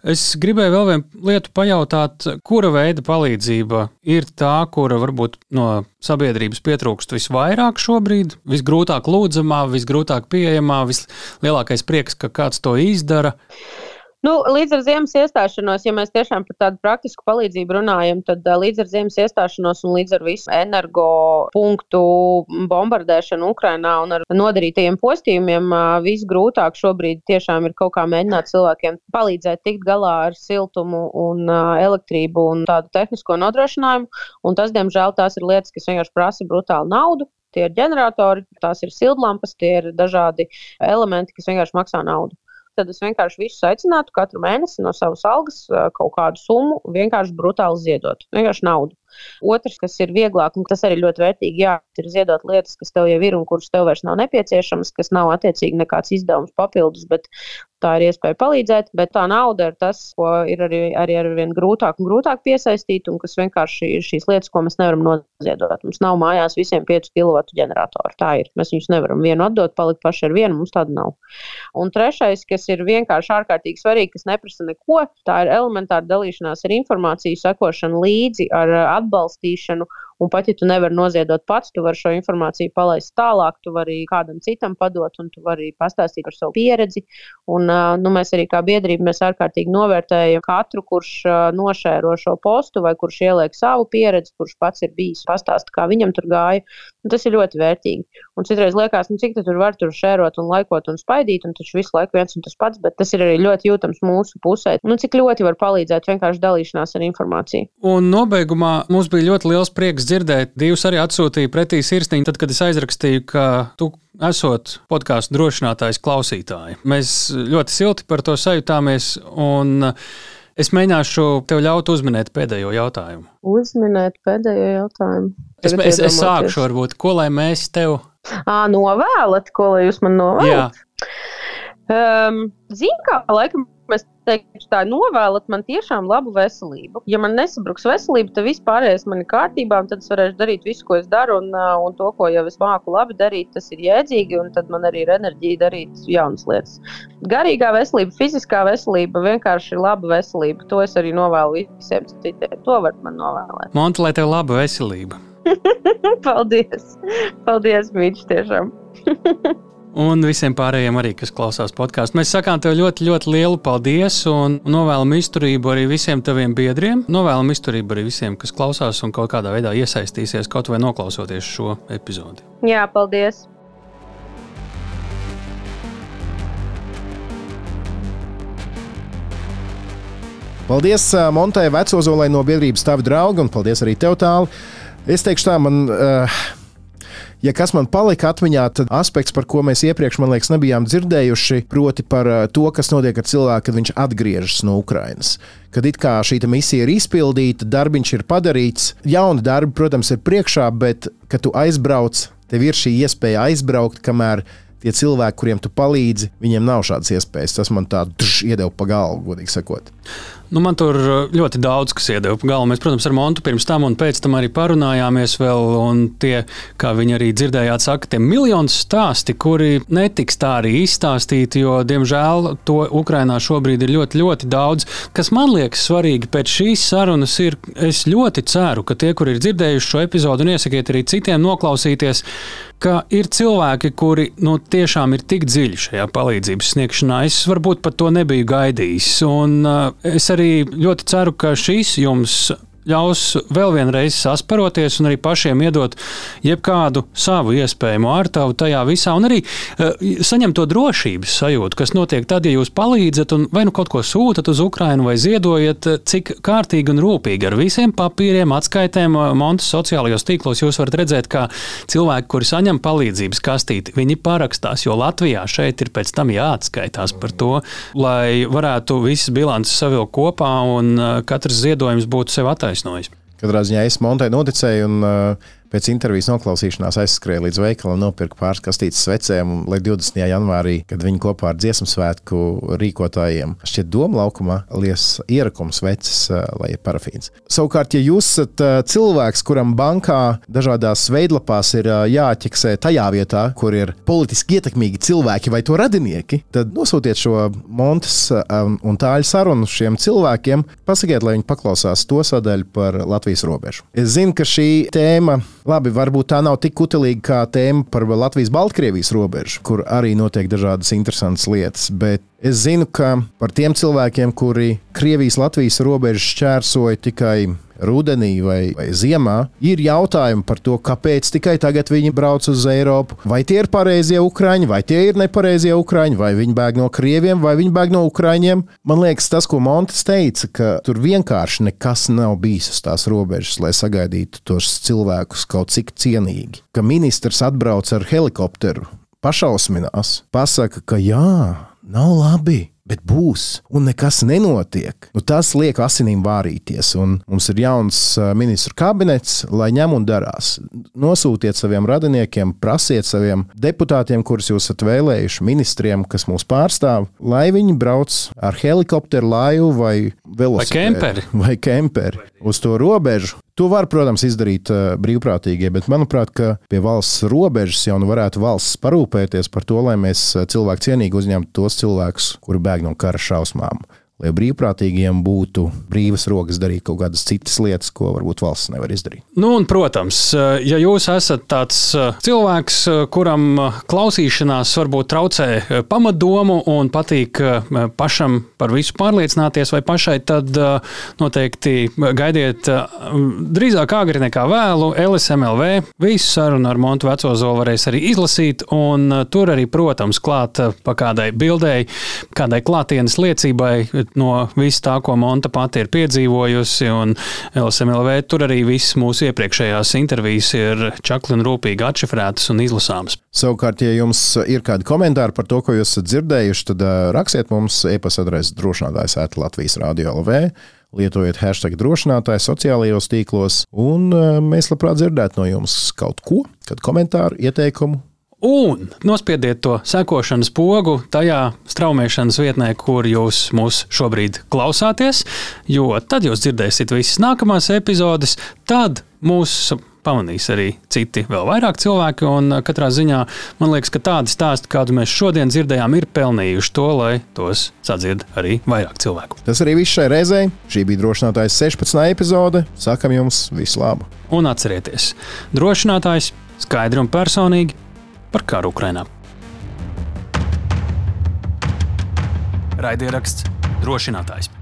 Es gribēju vēl vienu lietu pajautāt, kura veida palīdzība ir tā, kura varbūt no sabiedrības pietrūkst visvairāk šobrīd, visgrūtāk lūdzamā, visgrūtāk pieejamā, vislielākais prieks, ka kāds to izdara. Nu, līdz ar ziemas iestāšanos, ja mēs tiešām par tādu praktisku palīdzību runājam, tad līdz ar ziemas iestāšanos un līdz ar visu energo punktu bombardēšanu Ukrainā un ar nodarītajiem postījumiem visgrūtāk šobrīd tiešām ir kaut kā mēģināt cilvēkiem palīdzēt tikt galā ar siltumu un elektrību un tādu tehnisko nodrošinājumu. Un tas, diemžēl, tās ir lietas, kas vienkārši prasa brutālu naudu. Tie ir ģeneratori, tās ir sildlampas, tie ir dažādi elementi, kas vienkārši maksā naudu tad es vienkārši visus aicinātu katru mēnesi no savas algas kaut kādu summu vienkārši brutāli ziedot. Vienkārši naudu. Otrs, kas ir vieglāk, un tas arī ļoti vērtīgi, jā, ir ziedot lietas, kas tev jau ir un kuras tev vairs nav nepieciešamas, kas nav attiecīgi nekāds izdevums papildus, bet tā ir iespēja palīdzēt. Bet tā nauda ir tas, ko ir arī, arī ar vien grūtāk un grūtāk piesaistīt, un kas vienkārši ir šīs lietas, ko mēs nevaram noziedot. Mums nav mājās visiem 5 kW ģeneratoru. Tā ir. Mēs viņus nevaram vienu atdot, palikt paši ar vienu, mums tāda nav. Un trešais, kas ir vienkārši ārkārtīgi svarīgi, kas neprasa neko, tā ir elementāra dalīšanās ar informāciju, sekošana līdzi ar atbalstīšanu Un pat ja tu nevari noziedot pats, tu vari šo informāciju palaist tālāk, tu vari kādam citam padot, un tu vari pastāstīt par savu pieredzi. Un, nu, mēs arī kā biedrība ārkārtīgi novērtējam katru, kurš nošēro šo postu vai kurš ieliek savu pieredzi, kurš pats ir bijis pastāstīt, kā viņam tur gāja. Un tas ir ļoti vērtīgi. Un citreiz liekas, nu, cik tu tur var tur šērot un laikot un spaidīt, un taču visu laiku viens un tas pats, bet tas ir arī ļoti jūtams mūsu pusē. Nu, cik ļoti var palīdzēt vienkārši dalīšanās ar informāciju. Un nobeigumā mums bija ļoti liels prieks dzirdēt, divus arī atsūtīja pretī sirsniņu, tad, kad es aizrakstīju, ka tu esot podkāstu drošinātājs klausītāji. Mēs ļoti silti par to sajūtāmies. Un, Es mēģināšu tev ļaut uzminēt pēdējo jautājumu. Uzminēt pēdējo jautājumu. Es, es, es sākšu, varbūt, ko lai mēs tev. À, novēlat, ko lai jūs man novēlat? Um, Zinu, kā laikam es teiktu, tā novēlat man tiešām labu veselību. Ja man nesabruks veselība, tad viss pārējais man ir kārtībā, un tad es varēšu darīt visu, ko es daru, un, un to, ko jau es māku labi darīt, tas ir jēdzīgi, un tad man arī ir enerģija darīt jaunas lietas. Garīgā veselība, fiziskā veselība, vienkārši ir laba veselība. To es arī novēlu visiem citiem. To var man novēlēt. Monta, lai tev laba veselība! <laughs> Paldies! Paldies, Mīķis, tiešām! <laughs> Un visiem pārējiem arī, kas klausās podkāstu. Mēs sakām tev ļoti, ļoti lielu paldies un novēlam izturību arī visiem taviem biedriem. Novēlam izturību arī visiem, kas klausās un kaut kādā veidā iesaistīsies, kaut vai noklausoties šo epizodi. Jā, paldies! Paldies Montai Vecozolai no biedrības Tavi draugi, un paldies arī tev tālu. Es teikšu tā, man. Uh, Ja kas man palika atmiņā, tad aspekts, par ko mēs iepriekš, man liekas, nebijām dzirdējuši, proti par eh, to, kas notiek ar cilvēku, kad viņš atgriežas no Ukrainas. Kad it kā šī misija ir izpildīta, darbiņš ir padarīts, jauni darbi, protams, ir priekšā, bet, kad tu aizbrauc, tev ir šī iespēja aizbraukt, kamēr tie cilvēki, kuriem tu palīdzi, viņiem nav šādas iespējas. Tas man tā iedeva pa galvu, godīgi sakot. Nu, man tur uh, ļoti daudz kas iedeva pa galvu. Mēs, protams, ar Montu pirms tam un pēc tam arī parunājāmies vēl. Un tie, kā viņi arī dzirdējāt, saka, tie miljoni stāsti, kuri netiks tā arī izstāstīti, jo, diemžēl, to Ukrainā šobrīd ir ļoti, ļoti daudz. Kas man liekas svarīgi pēc šīs sarunas ir, es ļoti ceru, ka tie, kur ir dzirdējuši šo epizodu un iesakiet arī citiem noklausīties, ka ir cilvēki, kuri nu, tiešām ir tik dziļi šajā palīdzības sniegšanā. Es varbūt pat to nebiju gaidījis. Un, uh, es arī ļoti ceru, ka šīs jums ļaus vēl vienreiz sasparoties un arī pašiem iedot jebkādu savu iespējamo ārtavu tajā visā, un arī uh, saņemt to drošības sajūtu, kas notiek tad, ja jūs palīdzat un vai nu kaut ko sūtat uz Ukrajinu vai ziedojat, eh, cik kārtīgi un rūpīgi ar visiem papīriem, atskaitēm, eh, montas sociālajos tīklos jūs varat redzēt, kā cilvēki, kuri saņem palīdzības kastīti, viņi parakstās, jo Latvijā šeit ir pēc tam jāatskaitās par to, lai varētu visas bilances savilkt kopā un katrs ziedojums būtu sev attaisnojums attaisnojis. Katrā ziņā es Montai noticēju, un uh, Pēc intervijas noklausīšanās aizskrēja līdz veikalam, nopirka pāris kastītes svecēm, lai 20. janvārī, kad viņi kopā ar dziesmu svētku rīkotājiem šķiet doma laukumā lies ierakums sveces, lai ir parafīns. Savukārt, ja jūs esat cilvēks, kuram bankā dažādās veidlapās ir jāķeksē tajā vietā, kur ir politiski ietekmīgi cilvēki vai to radinieki, tad nosūtiet šo montas un tāļu sarunu šiem cilvēkiem, pasakiet, lai viņi paklausās to sadaļu par Latvijas robežu. Es zinu, ka šī tēma Labi, varbūt tā nav tik kutelīga kā tēma par Latvijas-Baltkrievijas robežu, kur arī notiek dažādas interesantas lietas. Bet es zinu, ka par tiem cilvēkiem, kuri Krievijas-Latvijas robežu šķērsoja tikai rudenī vai, vai ziemā, ir jautājumi par to, kāpēc tikai tagad viņi brauc uz Eiropu. Vai tie ir pareizie ukrāņi, vai tie ir nepareizie ukrāņi, vai viņi bēg no krieviem, vai viņi bēg no ukrāņiem. Man liekas, tas, ko Montes teica, ka tur vienkārši nekas nav bijis uz tās robežas, lai sagaidītu tos cilvēkus kaut cik cienīgi. Ka ministrs atbrauc ar helikopteru, pašausminās, pasaka, ka jā, nav labi bet būs, un nekas nenotiek. Nu, tas liek asinīm vārīties, un mums ir jauns ministru kabinets, lai ņem un darās. Nosūtiet saviem radiniekiem, prasiet saviem deputātiem, kurus jūs esat vēlējuši, ministriem, kas mūs pārstāv, lai viņi brauc ar helikopteru, laivu vai velosipēdu vai kemperi uz to robežu. To var, protams, izdarīt uh, brīvprātīgie, bet manuprāt, ka pie valsts robežas jau nu varētu valsts parūpēties par to, lai mēs uh, cilvēku cienīgi uzņemtu tos cilvēkus, kuri bēg no kara šausmām lai brīvprātīgiem būtu brīvas rokas darīt kaut kādas citas lietas, ko varbūt valsts nevar izdarīt. Nu, un, protams, ja jūs esat tāds uh, cilvēks, uh, kuram uh, klausīšanās varbūt traucē pamatdomu un patīk pašam par visu pārliecināties vai pašai, tad noteikti gaidiet drīzāk agri nekā vēlu LSMLV. Visu sarunu ar Montu Vecozolu varēs arī izlasīt, un tur arī, protams, klāt pa kādai bildei, kādai klātienes liecībai no viss tā, ko Monta pati ir piedzīvojusi. LSMLV tur arī viss mūsu iepriekšējās intervijas ir čakli un rūpīgi atšifrētas un izlasāmas. Savukārt, ja jums ir kādi komentāri par to, ko jūs esat dzirdējuši, tad rakstiet mums e-pasta adresi drošinātājs Latvijas Rādio LV lietojiet hashtag drošinātāju sociālajos tīklos, un mēs labprāt dzirdētu no jums kaut ko, kādu komentāru, ieteikumu, un nospiediet to sekošanas pogu tajā straumēšanas vietnē, kur jūs mūs šobrīd klausāties, jo tad jūs dzirdēsiet visas nākamās epizodes, tad mūs pamanīs arī citi vēl vairāk cilvēki. Un katrā ziņā man liekas, ka tādi stāsti, kādu mēs šodien dzirdējām, ir pelnījuši to, lai tos sadzird arī vairāk cilvēku. Tas arī viss šai reizei. Šī bija drošinātājs 16. epizode. Sakam jums visu labu! Un atcerieties, drošinātājs skaidri un personīgi par karu Ukrajinā. Raidieraksts drošinātājs.